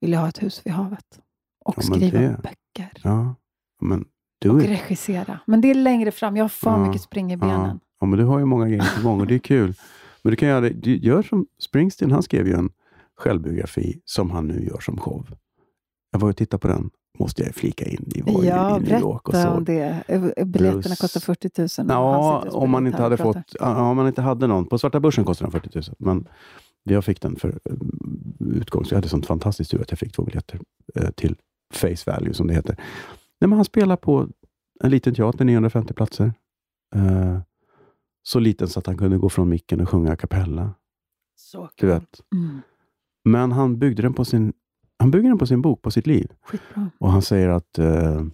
vilja ha ett hus vid havet. Och Ja, skriva det- böcker. Ja. Men du Och är... regissera. Men det är längre fram. Jag har för Ja, mycket spring i benen. Ja, men du har ju många grejer på gång och det är kul. Men du kan göra det, gör som Springsteen, han skrev ju en självbiografi som han nu gör som show. Jag var och tittade på den, måste jag flika in. Vi var Ja, i New York och så. om det. Biljetterna kostar 40 000. och han Ja, om man inte hade fått, ja, om man inte hade någon. På svarta börsen kostar den 40 000, men jag fick den för eh, utgång, så jag hade sånt fantastiskt tur att jag fick två biljetter eh, till face value, som det heter. Nej, men han spelar på en liten teater, 950 platser. Eh, så liten så att han kunde gå från micken och sjunga a cappella. Så Du vet. Mm, Men han byggde den på sin, han bygger den på sin bok, på sitt liv. skitbra. Och han säger att eh,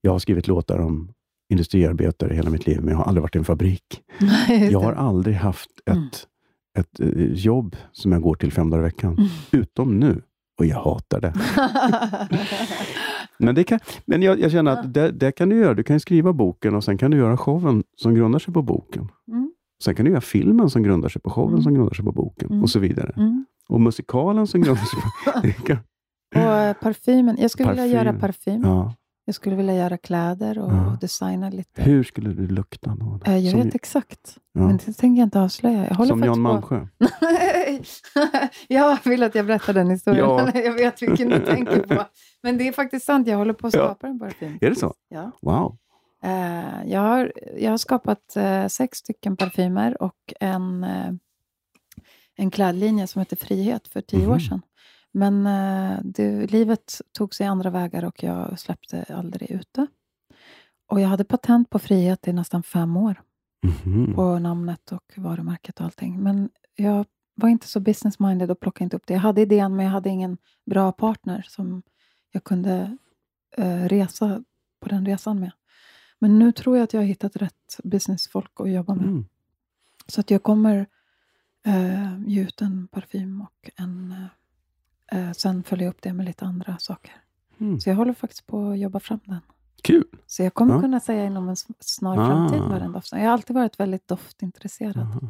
jag har skrivit låtar om industriarbetare hela mitt liv, men jag har aldrig varit i en fabrik. Jag har aldrig haft ett, Mm. ett eh, jobb som jag går till fem dagar i veckan. Mm. Utom nu. Och jag hatar det. Men, det kan, men jag, jag känner att det, det kan du göra. Du kan skriva boken och sen kan du göra showen som grundar sig på boken. Mm. Sen kan du göra filmen som grundar sig på showen Mm. som grundar sig på boken Mm. och så vidare. Mm. Och musikalen som grundar sig på... Och eh, parfymen. Jag skulle vilja Parfym. göra parfym. ja. Jag skulle vilja göra kläder och Ja. designa lite. Hur skulle du lukta då? Eh, Jag som, vet exakt, ja, men det tänker jag inte avslöja. Jag håller som Jan på- Malmsjö? Nej. jag vill att jag berättar den historien. Ja. jag vet vilken du tänker på. Men det är faktiskt sant, jag håller på att Ja. skapa en parfym. Är det så? Ja. Wow. Eh, jag, har, jag har skapat eh, sex stycken parfymer och en, en klädlinje som heter Frihet för tio år Mhm. sedan. Men eh, det, livet tog sig andra vägar och jag släppte aldrig ut det. Och jag hade patent på Frihet i nästan fem år Mhm. på namnet och varumärket och allting. Men jag var inte så business-minded och plockade inte upp det. Jag hade idén, men jag hade ingen bra partner som jag kunde eh, resa på den resan med. Men nu tror jag att jag har hittat rätt businessfolk att jobba med. Mm. Så att jag kommer eh, ge ut en parfym och en, eh, eh, sen följa upp det med lite andra saker. Mm. Så jag håller faktiskt på att jobba fram den. Kul! Så jag kommer Ja. kunna säga inom en snar Ah. framtid vad den doftar. Jag har alltid varit väldigt doftintresserad. Aha.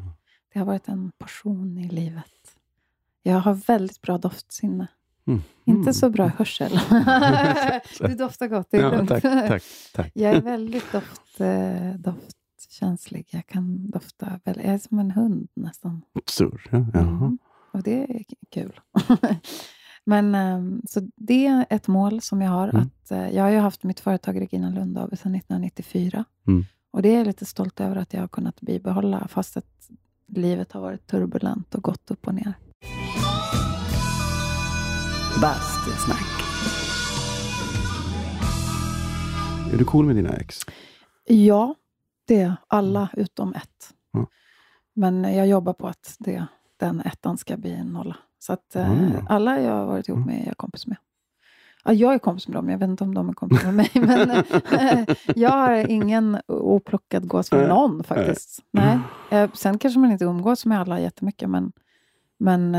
Det har varit en passion i livet. Jag har väldigt bra doftsinne. Mm. Inte så bra hörsel. du doftar gott, det är Ja, lugnt. tack, tack, tack. Jag är väldigt doft, eh, doftkänslig. Jag kan dofta, väl, jag är som en hund nästan. Surr, ja. Mm. Och det är kul. Men ehm, så det är ett mål som jag har. Mm. Att, eh, jag har ju haft mitt företag Regina Lund AB sedan 1994. Mm. Och det är jag lite stolt över att jag har kunnat bibehålla, fast att livet har varit turbulent och gått upp och ner. Bastusnack. Är du cool med dina ex? Ja, det är alla utom ett. Mm. Men jag jobbar på att det, den ettan ska bli en nolla. Så att Mm. alla jag har varit ihop Mm. med är jag kompis med. Ja, jag är kompis med dem, jag vet inte om de är kompis med mig. Men eh, jag har ingen oplockad gås med Nej. någon faktiskt. Nej. Eh, sen kanske man inte umgås med alla jättemycket, men, men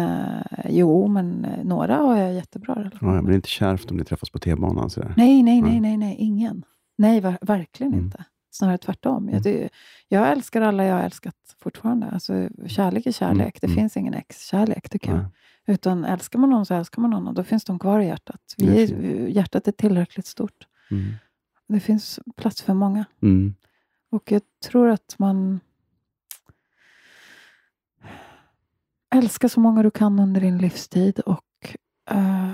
jo, men några har jag jättebra relation Ja, det med. blir inte kärvt om ni träffas på T-banan. sådär. Nej, nej, Nej. nej, nej, ingen. Nej, ver- verkligen Mm. inte. Snarare tvärtom. Mm. Jag, jag älskar alla jag har älskat fortfarande. Alltså, kärlek är kärlek. Mm, Det mm. finns ingen ex-kärlek, tycker jag. Utan älskar man någon så älskar man någon och då finns de kvar i hjärtat. Vi är, hjärtat är tillräckligt stort. Mm. Det finns plats för många. Mm. Och jag tror att man älskar så många du kan under din livstid och eh,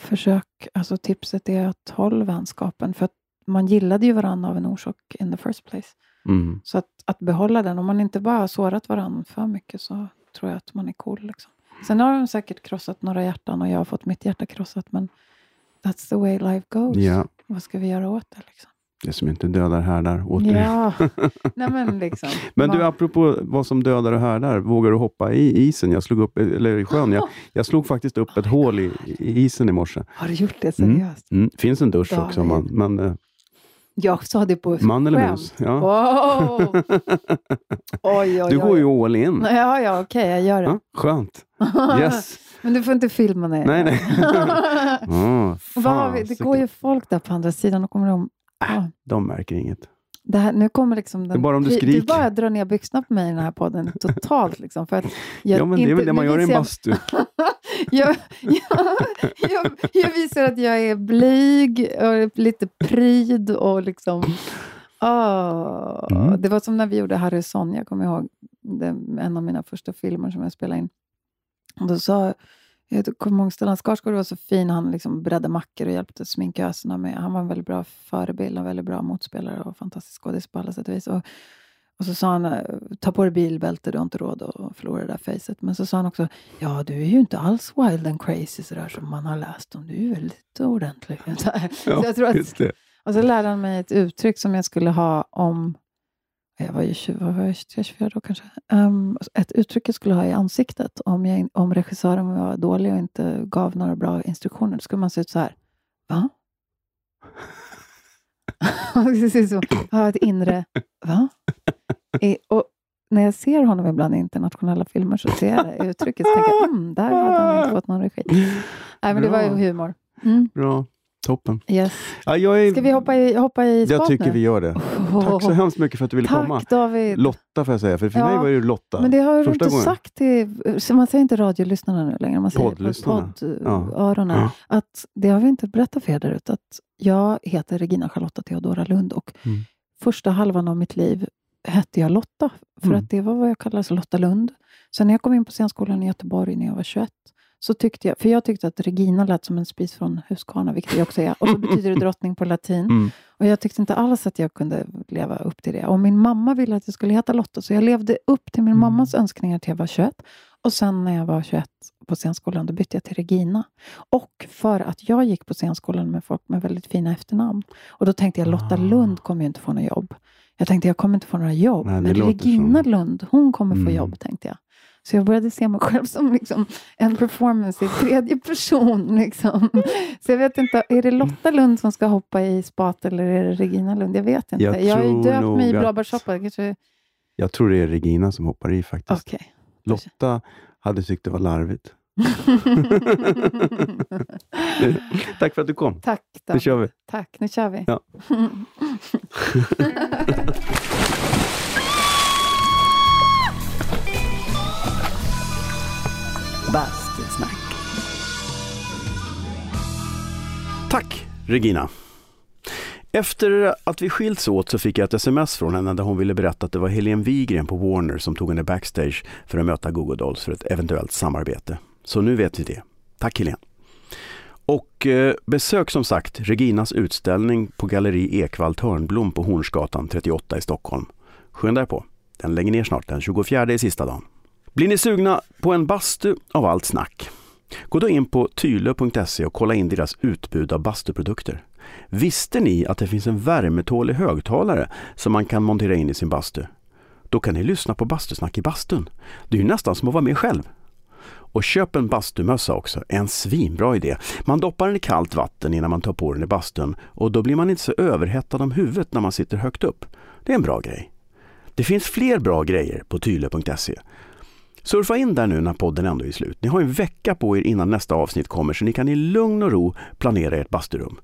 försök, alltså tipset är att hålla vänskapen. För att man gillade ju varandra av en orsak in the first place. Mm. Så att, att behålla den, om man inte bara har sårat varandra för mycket så tror jag att man är cool. Liksom. Sen har de säkert krossat några hjärtan och jag har fått mitt hjärta krossat men that's the way life goes. Ja, Vad ska vi göra åt det? Liksom? det som inte dödar härdar återigen. Ja, nej men liksom. Men du, apropå vad som dödar och härdar. Vågar du hoppa i isen? Jag slog upp, eller i sjön. Jag, jag slog faktiskt upp ett hål i, i isen i morse. Har du gjort det Mm. seriöst? Mm. finns en dusch också. Man, David. men, eh, Jag sa det på man eller skämt. mus? Ja. Wow. Oj, oj, Du går ju all in. Ja, ja, okej, jag gör det. Ja, skönt. Yes. Men du får inte filma det. Nej, nej. Oh, har vi? Det går ju folk där på andra sidan och kommer de... Ja. De märker inget. Det här, nu kommer liksom den, Det är bara om du du skriker. bara drar ner byxorna på mig i den här podden totalt. Liksom, för att jag Ja, men det är inte- väl det man gör i en bastu. jag, jag, jag, jag visar att jag är blyg och lite pryd och liksom... ah, Mm. Det var som när vi gjorde Harry och Sonja, kommer jag ihåg. Det, en av mina första filmer som jag spelade in. Och då sa jag kommer ihåg Stellan Skarsgård var så fin. Han liksom bredde mackor och hjälpte sminköserna med. Han var en väldigt bra förebild, en väldigt bra motspelare och fantastisk skådis på alla sätt och vis. Och, och så sa han, eh, ta på dig bilbälte, du har inte råd att förlora det där facet. Men så sa han också, ja du är ju inte alls wild and crazy sådär som man har läst om. Du är ju väldigt ordentlig. Så här. Så jag tror att, och så lärde han mig ett uttryck som jag skulle ha om jag var ju 20, vad var jag, 23, 24 då kanske. Um, ett uttryck jag skulle ha i ansiktet om, jag, om regissören var dålig och inte gav några bra instruktioner. Då skulle man se ut så här. Va? Ha ett inre va? I, och när jag ser honom ibland i internationella filmer så ser jag det uttrycket så tänker mm, där hade han inte fått någon regi. Nej, men det var ju humor. Mm, Bra. Toppen. yes. Ja, jag, är, Ska vi hoppa i, hoppa i jag spat tycker nu? vi gör det. Tack så hemskt mycket för att du ville Tack komma. David. Lotta får jag säga, för för Ja, mig var det Lotta. Men det har du inte gången. sagt till... Man säger inte radiolyssnarna nu längre, man säger Poddlyssnarna. Ja. poddöronen. Ja. Att det har vi inte berättat för er där ute, att jag heter Regina Charlotta Theodora Lund och Mm. första halvan av mitt liv hette jag Lotta, för Mm. att det var vad jag kallades Lotta Lund. Sen när jag kom in på scenskolan i Göteborg när jag var 21, så tyckte jag, för jag tyckte att Regina lät som en spis från Huskvarna, vilket jag också är, och så betyder det drottning på latin. Mm. Och jag tyckte inte alls att jag kunde leva upp till det. Och min mamma ville att jag skulle heta Lotta, så jag levde upp till min Mm. mammas önskningar till jag var 21. Och sen när jag var 21 på scenskolan, då bytte jag till Regina. Och för att jag gick på scenskolan med folk med väldigt fina efternamn. Och då tänkte jag, Lotta Ah. Lund kommer ju inte få något jobb. Jag tänkte, jag kommer inte få några jobb. Nej, men Regina som- Lund, hon kommer få Mm. jobb, tänkte jag. Så jag började se mig själv som liksom en performance i tredje person. Liksom. Så jag vet inte, är det Lotta Lund som ska hoppa i spat eller är det Regina Lund? Jag vet inte. Jag Jag, har ju tror döpt mig i blåbärssoppa. Kanske... Jag tror det är Regina som hoppar i faktiskt. Okej. Lotta hade tyckt det var larvigt. Tack för att du kom. Tack. Nu David. kör vi. Tack, nu kör vi. Ja. Bastusnack. Tack Regina. Efter att vi skilts åt så fick jag ett sms från henne där hon ville berätta att det var Helene Wigren på Warner som tog henne backstage för att möta Google Dolls för ett eventuellt samarbete. Så nu vet vi det. Tack Helene. Och eh, besök som sagt Reginas utställning på Galleri Ekvall Törnblom på Hornsgatan 38 i Stockholm. Skynda er på, den lägger ner snart, den 24 i sista dagen. Blir ni sugna på en bastu av allt snack? Gå då in på tylö.se och kolla in deras utbud av bastuprodukter. Visste ni att det finns en värmetålig högtalare som man kan montera in i sin bastu? Då kan ni lyssna på bastusnack i bastun. Det är ju nästan som att vara med själv. Och köp en bastumössa också, en svinbra idé. Man doppar den i kallt vatten innan man tar på den i bastun och då blir man inte så överhettad om huvudet när man sitter högt upp. Det är en bra grej. Det finns fler bra grejer på tylö.se. Surfa in där nu när podden ändå är slut. Ni har en vecka på er innan nästa avsnitt kommer så ni kan i lugn och ro planera ert basturum.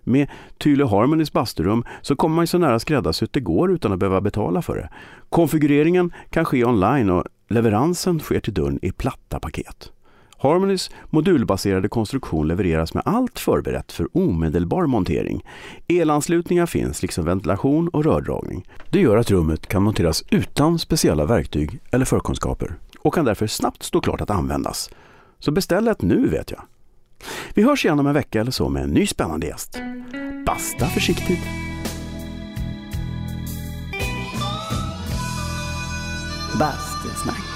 Med Thyle Harmonys basturum så kommer man så nära skräddarsytt det går utan att behöva betala för det. Konfigureringen kan ske online och leveransen sker till dörren i platta paket. Harmonys modulbaserade konstruktion levereras med allt förberett för omedelbar montering. Elanslutningar finns liksom ventilation och rördragning. Det gör att rummet kan monteras utan speciella verktyg eller förkunskaper och kan därför snabbt stå klart att användas. Så beställ ett nu vet jag. Vi hörs igen om en vecka eller så med en ny spännande gäst. Basta försiktigt! Bastusnack.